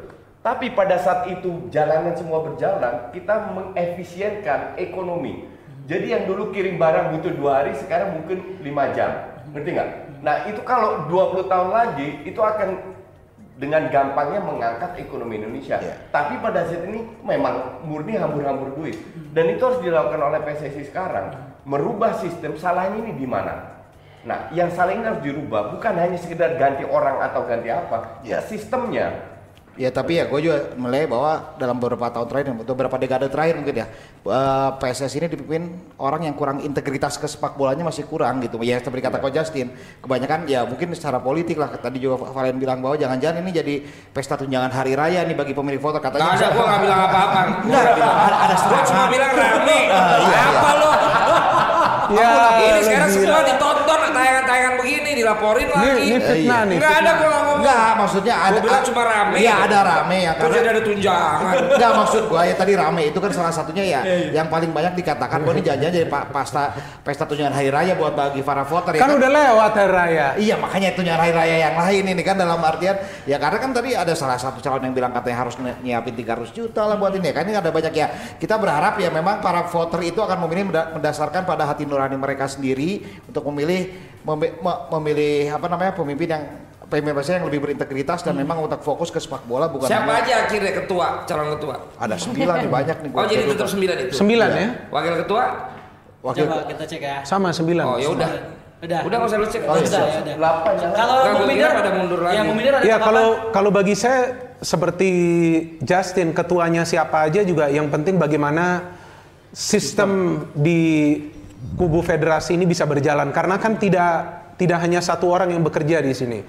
E: Tapi pada saat itu jalanan semua berjalan, kita mengefisienkan ekonomi. Jadi yang dulu kirim barang butuh dua hari, sekarang mungkin lima jam. Ngerti nggak? Nah itu kalau 20 tahun lagi, itu akan dengan gampangnya mengangkat ekonomi Indonesia.
A: Iya.
E: Tapi pada saat ini memang murni hambur-hambur duit. Dan itu harus dilakukan oleh PSSI sekarang. Merubah sistem, salahnya ini di mana? Nah, yang salah ini harus dirubah. Bukan hanya sekedar ganti orang atau ganti apa. Ya sistemnya.
A: Ya tapi ya gue juga melihat bahwa dalam beberapa tahun terakhir, atau beberapa dekade terakhir mungkin ya, eh, PSSI ini dipimpin orang yang kurang integritas ke sepak bolanya masih kurang gitu. Ya seperti kata Coach Justin, kebanyakan ya mungkin secara politik lah. Tadi juga Valen bilang bahwa jangan-jangan ini jadi pesta tunjangan hari raya nih bagi pemilik foto katanya.
F: Nggak ada, gua nggak bilang apa-apa.
A: Enggak, ada, ada
F: Gua
A: serangan.
F: cuma bilang rame.
A: Ah, iya,
F: apa lo?
D: Ya,
F: ini sekarang semua ditonton tayangan-tayangan begini dilaporin
D: Ini,
F: lagi.
D: ini fitnah nih.
F: Nggak ada gua nggak ngomong.
A: Enggak, maksudnya ada.
F: Gua bilang cuma rame.
A: Iya, ada rame ya karena
F: ada tunjangan? <laughs>
A: Enggak maksud gua ya tadi rame itu kan salah satunya ya yang paling banyak dikatakan bahwa ini jangan jadi pa- pesta pesta tunjangan hari raya buat bagi para voter ya
D: Kan udah lewat hari raya.
A: Iya makanya tunjangan hari raya yang lain ini kan dalam artian ya karena kan tadi ada salah satu calon yang bilang katanya harus nyi- nyiapin 300 juta lah buat ini ya kan ini ada banyak ya kita berharap ya memang para voter itu akan memilih mendasarkan pada hati nurani mereka sendiri untuk memilih memi- me- memilih apa namanya pemimpin yang pemimpin yang lebih berintegritas dan memang untuk fokus ke sepak bola bukan
F: Siapa
A: hanya-
F: aja akhirnya ketua, calon ketua?
A: ada sembilan nih banyak nih
F: Oh jadi tetap sembilan itu.
D: Sembilan ya?
F: Wakil ketua?
A: wakil
B: Coba kita cek ya.
D: Sama sembilan.
F: Oh ya udah.
B: Udah.
F: Udah nggak usah lu cek.
A: Oh, iya,
B: Udah,
A: siap,
B: ya udah.
E: Delapan ya.
B: Kalau
F: kira pada mundur lagi.
B: Ya, Bung Minder ada
D: Ya kalau kalau bagi saya seperti Justin ketuanya siapa aja juga yang penting bagaimana sistem di kubu federasi ini bisa berjalan karena kan tidak tidak hanya satu orang yang bekerja di sini.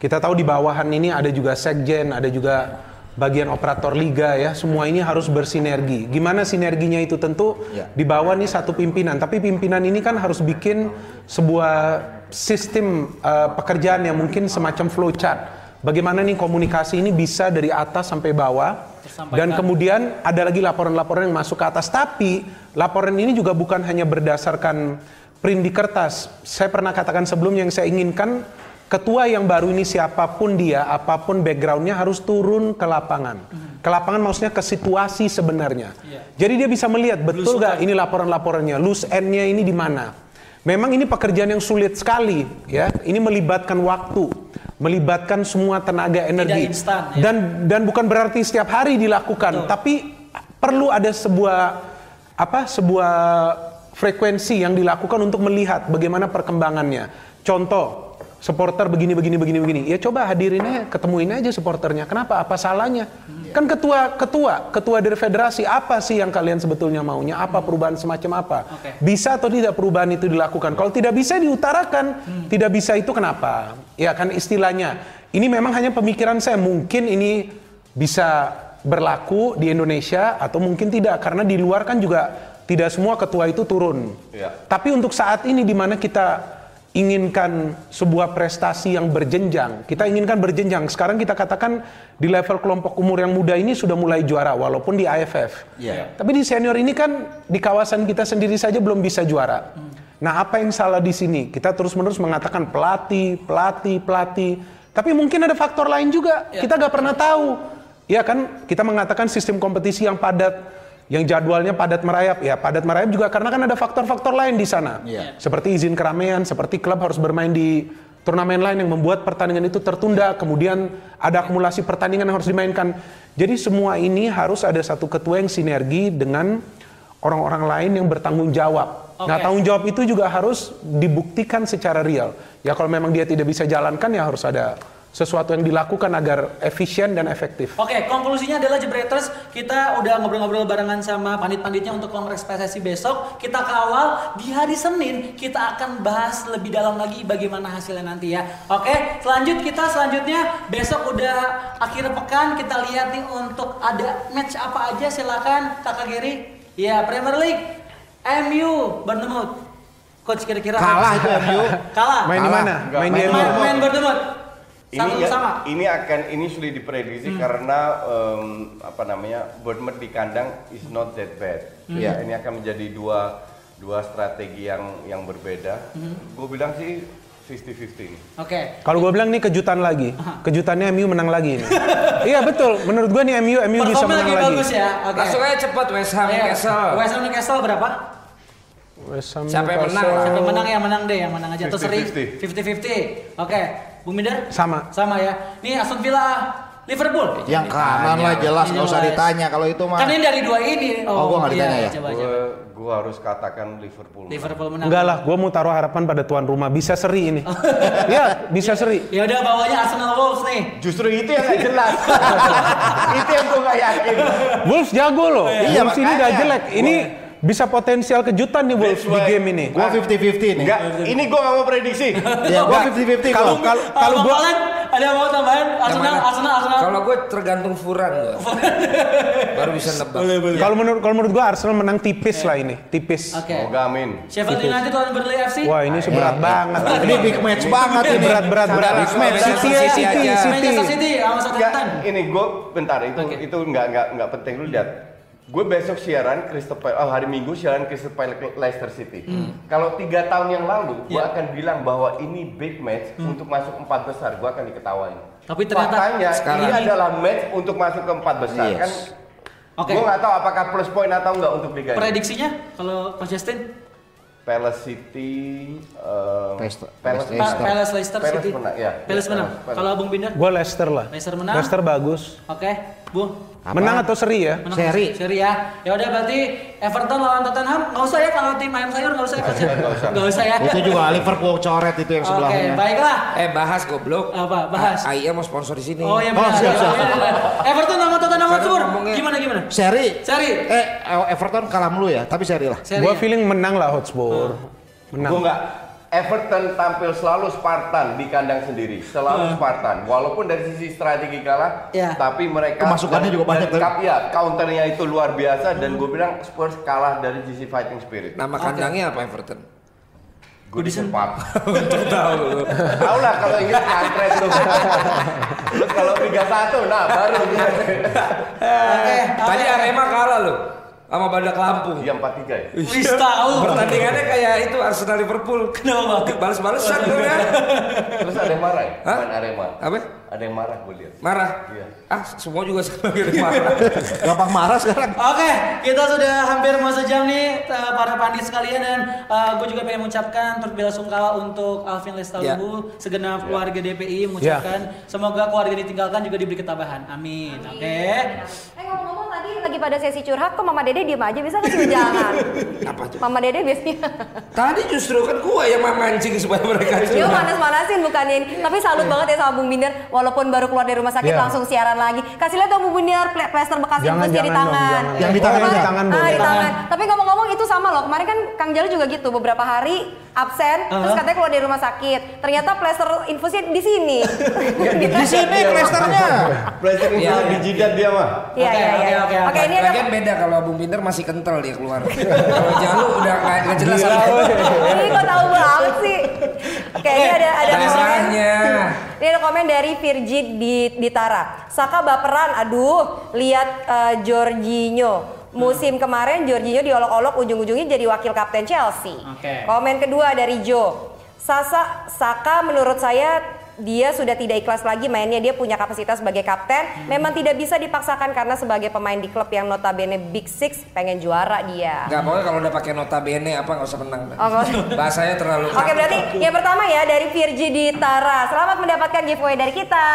D: Kita tahu di bawahan ini ada juga sekjen, ada juga bagian operator liga ya. Semua ini harus bersinergi. Gimana sinerginya itu tentu
A: Ya.
D: di bawah nih satu pimpinan, tapi pimpinan ini kan harus bikin sebuah sistem eh, pekerjaan yang mungkin semacam flowchart. Bagaimana nih komunikasi ini bisa dari atas sampai bawah dan kemudian ada lagi laporan-laporan yang masuk ke atas. Tapi laporan ini juga bukan hanya berdasarkan print di kertas. Saya pernah katakan sebelumnya yang saya inginkan ketua yang baru ini siapa pun dia, apa pun backgroundnya harus turun ke lapangan. Ke lapangan maksudnya ke situasi sebenarnya.
B: Iya.
D: Jadi dia bisa melihat betul nggak ini laporan-laporannya, loose end-nya ini di mana. Memang ini pekerjaan yang sulit sekali, ya. Ini melibatkan waktu, melibatkan semua tenaga energi.
B: instan, ya.
D: Dan dan bukan berarti setiap hari dilakukan,
B: Betul.
D: tapi perlu ada sebuah apa sebuah frekuensi yang dilakukan untuk melihat bagaimana perkembangannya. Contoh, supporter begini begini begini begini. Ya coba hadirin aja, ketemuin aja supporternya. Kenapa? Apa salahnya? Kan ketua ketua ketua dari federasi apa sih yang kalian sebetulnya maunya? Apa perubahan semacam apa? Bisa atau tidak perubahan itu dilakukan? Kalau tidak bisa diutarakan, tidak bisa itu kenapa? Ya kan istilahnya. Ini memang hanya pemikiran saya. Mungkin ini bisa berlaku di Indonesia atau mungkin tidak karena di luar kan juga tidak semua ketua itu turun.
E: Iya.
D: Tapi untuk saat ini di mana kita inginkan sebuah prestasi yang berjenjang, kita inginkan berjenjang. Sekarang kita katakan di level kelompok umur yang muda ini sudah mulai juara walaupun di AFF.
A: Iya.
D: Tapi di senior ini kan di kawasan kita sendiri saja belum bisa juara. Nah, apa yang salah di sini? Kita terus-menerus mengatakan pelatih, pelatih, pelatih. Tapi mungkin ada faktor lain juga. Kita nggak pernah tahu. Ya kan, kita mengatakan sistem kompetisi yang padat, yang jadwalnya padat merayap. Ya, padat merayap juga karena kan ada faktor-faktor lain di sana.
A: Iya.
D: Seperti izin keramaian, seperti klub harus bermain di turnamen lain yang membuat pertandingan itu tertunda, kemudian ada akumulasi pertandingan yang harus dimainkan. Jadi semua ini harus ada satu ketua yang sinergi dengan orang-orang lain yang bertanggung jawab. Nah,
B: Oke.
D: tanggung jawab itu juga harus dibuktikan secara real. Ya kalau memang dia tidak bisa jalankan ya harus ada sesuatu yang dilakukan agar efisien dan efektif.
B: Oke, konklusinya adalah Jebreters, kita udah ngobrol-ngobrol barengan sama pandit-panditnya untuk Kongres PSSI besok. Kita kawal di hari Senin, kita akan bahas lebih dalam lagi bagaimana hasilnya nanti ya. Oke, selanjut kita selanjutnya besok udah akhir pekan kita lihat nih untuk ada match apa aja silakan Kakak Geri. Ya, Premier League, MU, Bournemouth. Coach kira-kira
A: Kalah itu MU.
B: Kalah.
D: Main di mana? Main di
E: main
D: MU.
B: Main, main Bournemouth.
E: Ini ya-
B: sama.
E: ini akan ini sudah diprediksi karena em, apa namanya Bournemouth di kandang is not that bad. Ya, ini akan menjadi dua dua strategi yang yang berbeda. Gue bilang sih 50-50 nih.
B: Oke.
D: Kalau gue bilang nih kejutan lagi, kejutannya MU menang lagi. Nih. <laughs> iya betul, menurut gue nih MU MU bisa menang
B: lagi
D: lagi.
B: bagus ya. Oke.
F: Langsung aja cepat West Ham
B: Ayo,
F: Newcastle.
B: West Ham Newcastle berapa?
D: West Ham
F: Siapa yang menang?
B: Siapa yang menang ya menang deh yang menang aja atau seri
E: 50-50.
B: 50-50. Oke, Bung Minder?
D: Sama.
B: Sama ya. Nih Aston Villa Liverpool.
A: Yang kanan lah jelas nggak usah ditanya kalau itu mah.
B: Kan ini dari dua ini.
A: Oh, gua nggak ditanya ya?
B: Coba,
E: Gue
B: coba.
E: gue harus katakan Liverpool.
B: Liverpool menang.
D: Enggak lah, gue mau taruh harapan pada tuan rumah. Bisa seri ini. <laughs> Iya, bisa seri.
B: Ya udah bawahnya Arsenal Wolves nih.
E: Justru itu yang gak jelas. <laughs> itu yang gue gak yakin.
D: Wolves jago loh.
A: Iya,
D: Wolves ini
A: makanya.
D: gak jelek. Ini bisa potensial kejutan nih Wolves di game ini.
A: Gua 50-50 nih.
E: Enggak, ini gue gak mau prediksi. <laughs>
A: Ya, gua 50-50
D: Kalau
A: gua.
D: kalau
B: Ah,
D: kalau
B: Valen, ada yang mau tambahan? Arsenal? Arsenal, Arsenal.
F: Kalau gue tergantung Furan gue. <laughs> Baru bisa nebak.
D: kalau menurut kalau menurut gue Arsenal menang tipis lah ini, tipis.
B: Oke.
E: Semoga amin.
B: Sheffield United lawan Burnley FC.
D: Wah ini seberat banget.
A: Ini big match banget ini.
D: berat berat berat.
E: Big match.
D: City
F: City
D: City.
B: Manchester City sama
E: Enggak,
B: Southampton.
E: ini gue bentar itu itu nggak nggak nggak penting lu lihat. Gue besok siaran Crystal Palace, oh hari Minggu siaran Crystal Palace Leicester City. Kalau tiga tahun yang lalu, gue
B: Iya.
E: akan bilang bahwa ini big match untuk masuk empat besar, gue akan diketawain.
B: Tapi ternyata
E: Faktanya
F: sekarang-
E: ini adalah match untuk masuk ke empat besar
A: Yes.
E: kan.
B: Oke.
E: Gue nggak tahu apakah plus point atau enggak untuk liga ini.
B: Prediksinya kalau Coach Justin?
E: Palace City, eh,
A: Leicester-
E: Palace,
A: Leicester.
B: Pa- Palace Leicester
E: Palace
B: City.
E: menang, ya.
B: Palace menang.
E: Palace.
B: Kalau Bung Binder?
D: Gue Leicester lah.
B: Leicester menang.
D: Leicester bagus.
B: Oke, Bung.
A: Apa?
D: Menang atau seri ya?
B: Menang
A: Seri.
B: Seri ya. Ya udah berarti Everton lawan Tottenham nggak usah ya kalau tim ayam sayur nggak usah ya Coach ya? Nggak usah ya.
A: Itu juga Liverpool coret itu yang
B: Oke,
A: sebelahnya.
B: baiklah.
F: Eh bahas goblok.
B: Apa? Bahas.
F: A- AIA mau sponsor di sini.
B: Oh ya
A: Oh, siap, siap.
B: ya, ya. Everton sama Tottenham Hotspur. Gimana gimana?
A: Seri.
B: Seri.
A: Eh, Everton kalah mulu ya, tapi seri lah.
B: Seri.
D: Gue
B: ya?
D: feeling menang lah Hotspur. Menang.
E: Gue nggak. Everton tampil selalu Spartan di kandang sendiri, selalu Spartan. Walaupun dari sisi strategi kalah,
B: Ya.
E: tapi mereka
A: Pemasukannya
E: dari-
A: juga banyak,
E: kap- ya, counternya itu luar biasa dan gue bilang Spurs kalah dari sisi fighting spirit.
F: Nama kandangnya apa Everton?
E: Goodison Park. <laughs> tahu. Tahu lah kalau Inggris kampret lu. Terus kalau Liga 1, nah baru.
B: Oke.
F: Tadi Arema kalah loh sama Badak Lampung.
E: Iya 4-3 ya.
B: Wis tahu.
F: Pertandingannya kayak itu Arsenal Liverpool.
B: Kenapa?
F: Balas-balesan tuh kan.
E: Terus ada yang marah ya?
F: Hah?
E: Main Arema.
F: Apa?
E: Ada yang marah gue lihat.
F: Marah?
E: Iya.
F: Ah, semua juga sebagai marah. <laughs>
A: Gampang marah sekarang.
B: Oke, kita sudah hampir mau sejam nih eh, para pandit sekalian dan gue juga pengen mengucapkan turut bela sungkawa untuk Alvin Lestaluhu, segenap keluarga DPI mengucapkan semoga keluarga ditinggalkan juga diberi ketabahan. Amin. Oke.
C: Eh ngomong-ngomong tadi lagi pada sesi curhat kok Mama Dede diem aja bisa kasih jangan. <laughs>
F: Apa tuh?
C: Mama Dede biasanya.
F: Tadi justru kan gua yang mancing supaya mereka curhat.
C: panas-panasin bukannya ini. Tapi salut banget ya sama Bung Binder. Walaupun baru keluar dari rumah sakit
D: Iya.
C: langsung siaran lagi. Kasih lihat dong Bung Binder pla- plaster bekas
D: Jangan,
C: infusnya di
D: dong,
C: tangan.
D: jangan.
A: Yang di tangan aja.
D: Tangan
C: ah, di tangan. Tapi ngomong-ngomong itu sama loh. Kemarin kan Kang Jalu juga gitu. Beberapa hari absen. Terus
B: Uh-huh.
C: katanya keluar dari rumah sakit. Ternyata plaster infusnya di sini.
A: Di sini plesternya.
E: Belajar
F: Iya,
E: di jidat dia mah.
C: Iya,
B: Oke,
C: iya, iya.
B: oke, oke,
C: Oke, ini ada
F: Lagian beda kalau Bung Pinter masih kental dia keluar. kalau Jalu udah nggak jelas lagi.
C: Ini kok tahu banget sih. Oke, ini ada ada komen.
F: Masalahnya.
C: Ini ada komen dari Virgin di Ditara. Saka baperan, aduh, lihat eh, Jorginho. Musim kemarin Jorginho diolok-olok ujung-ujungnya jadi wakil kapten Chelsea.
B: Oke.
C: Komen kedua dari Joe. Sasa Saka menurut saya dia sudah tidak ikhlas lagi mainnya dia punya kapasitas sebagai kapten memang tidak bisa dipaksakan karena sebagai pemain di klub yang notabene Big Six pengen juara dia
F: Nggak pokoknya kalau udah pakai notabene apa nggak usah menang.
C: Oh.
F: Bahasanya terlalu.
C: Oke berarti yang pertama ya dari Virgi di Tara. Selamat mendapatkan giveaway dari kita.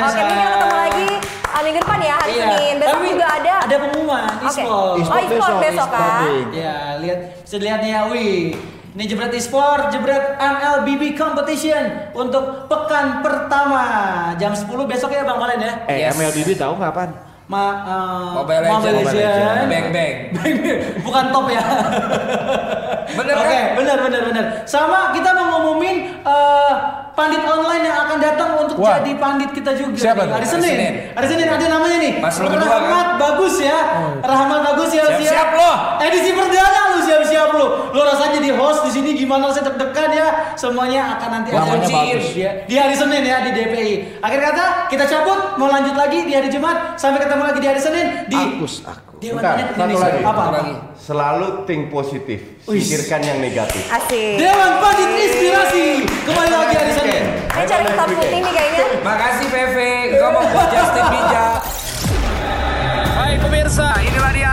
C: Oke mungkin ketemu lagi ah, minggu depan ya hari
B: Iya.
C: Senin. Besok
B: Tapi
C: juga ada.
B: Ada pengumuman
C: Oke.
B: e-sport.
C: Oh e-sport besok,
A: e-sport
C: kan.
B: Ya, lihat bisa dilihat nih ya, wih. Ini jebret e-sport, jebret MLBB competition untuk pekan pertama jam 10 besok ya Bang Valen ya.
A: Eh,
F: Yes.
A: MLBB tahu kapan?
B: Ma, eh,
F: Mobile Legends.
B: Legends.
F: Bang bang. <laughs>
B: Bukan top ya.
F: Bener
B: Oke,
F: kan?
B: benar benar benar. Sama kita mau ngumumin eh, pandit online yang akan datang untuk
D: Wah.
B: jadi pandit kita juga.
D: Siapa
B: nih. Hari Senin.
F: Senin.
B: Hari Senin ada namanya nih.
F: Mas lo berdua,
B: Rahmat bagus ya. Rahmat bagus ya.
F: Siap-siap lo.
B: Edisi perdana lu siap-siap lu. Lu rasanya jadi host di sini gimana rasanya deg-degan ya. Semuanya akan nanti ada di,
F: bagus.
B: di, di hari Senin ya di DPI. Akhir kata kita cabut mau lanjut lagi di hari Jumat sampai ketemu lagi di hari Senin di
A: Agus, aku.
B: Dewan
E: Bentar,
B: Planet
E: satu
B: Indonesia.
E: lagi.
B: Apa?
F: Satu
B: apa?
F: lagi.
E: Selalu think positif, pikirkan yang negatif.
C: Asik.
B: Dewan Pandit Inspirasi kembali lagi hari Senin.
C: Ini cari hitam putih nih kayaknya.
F: Makasih PV, ngomong buat Justin Bija.
G: Hai pemirsa, inilah dia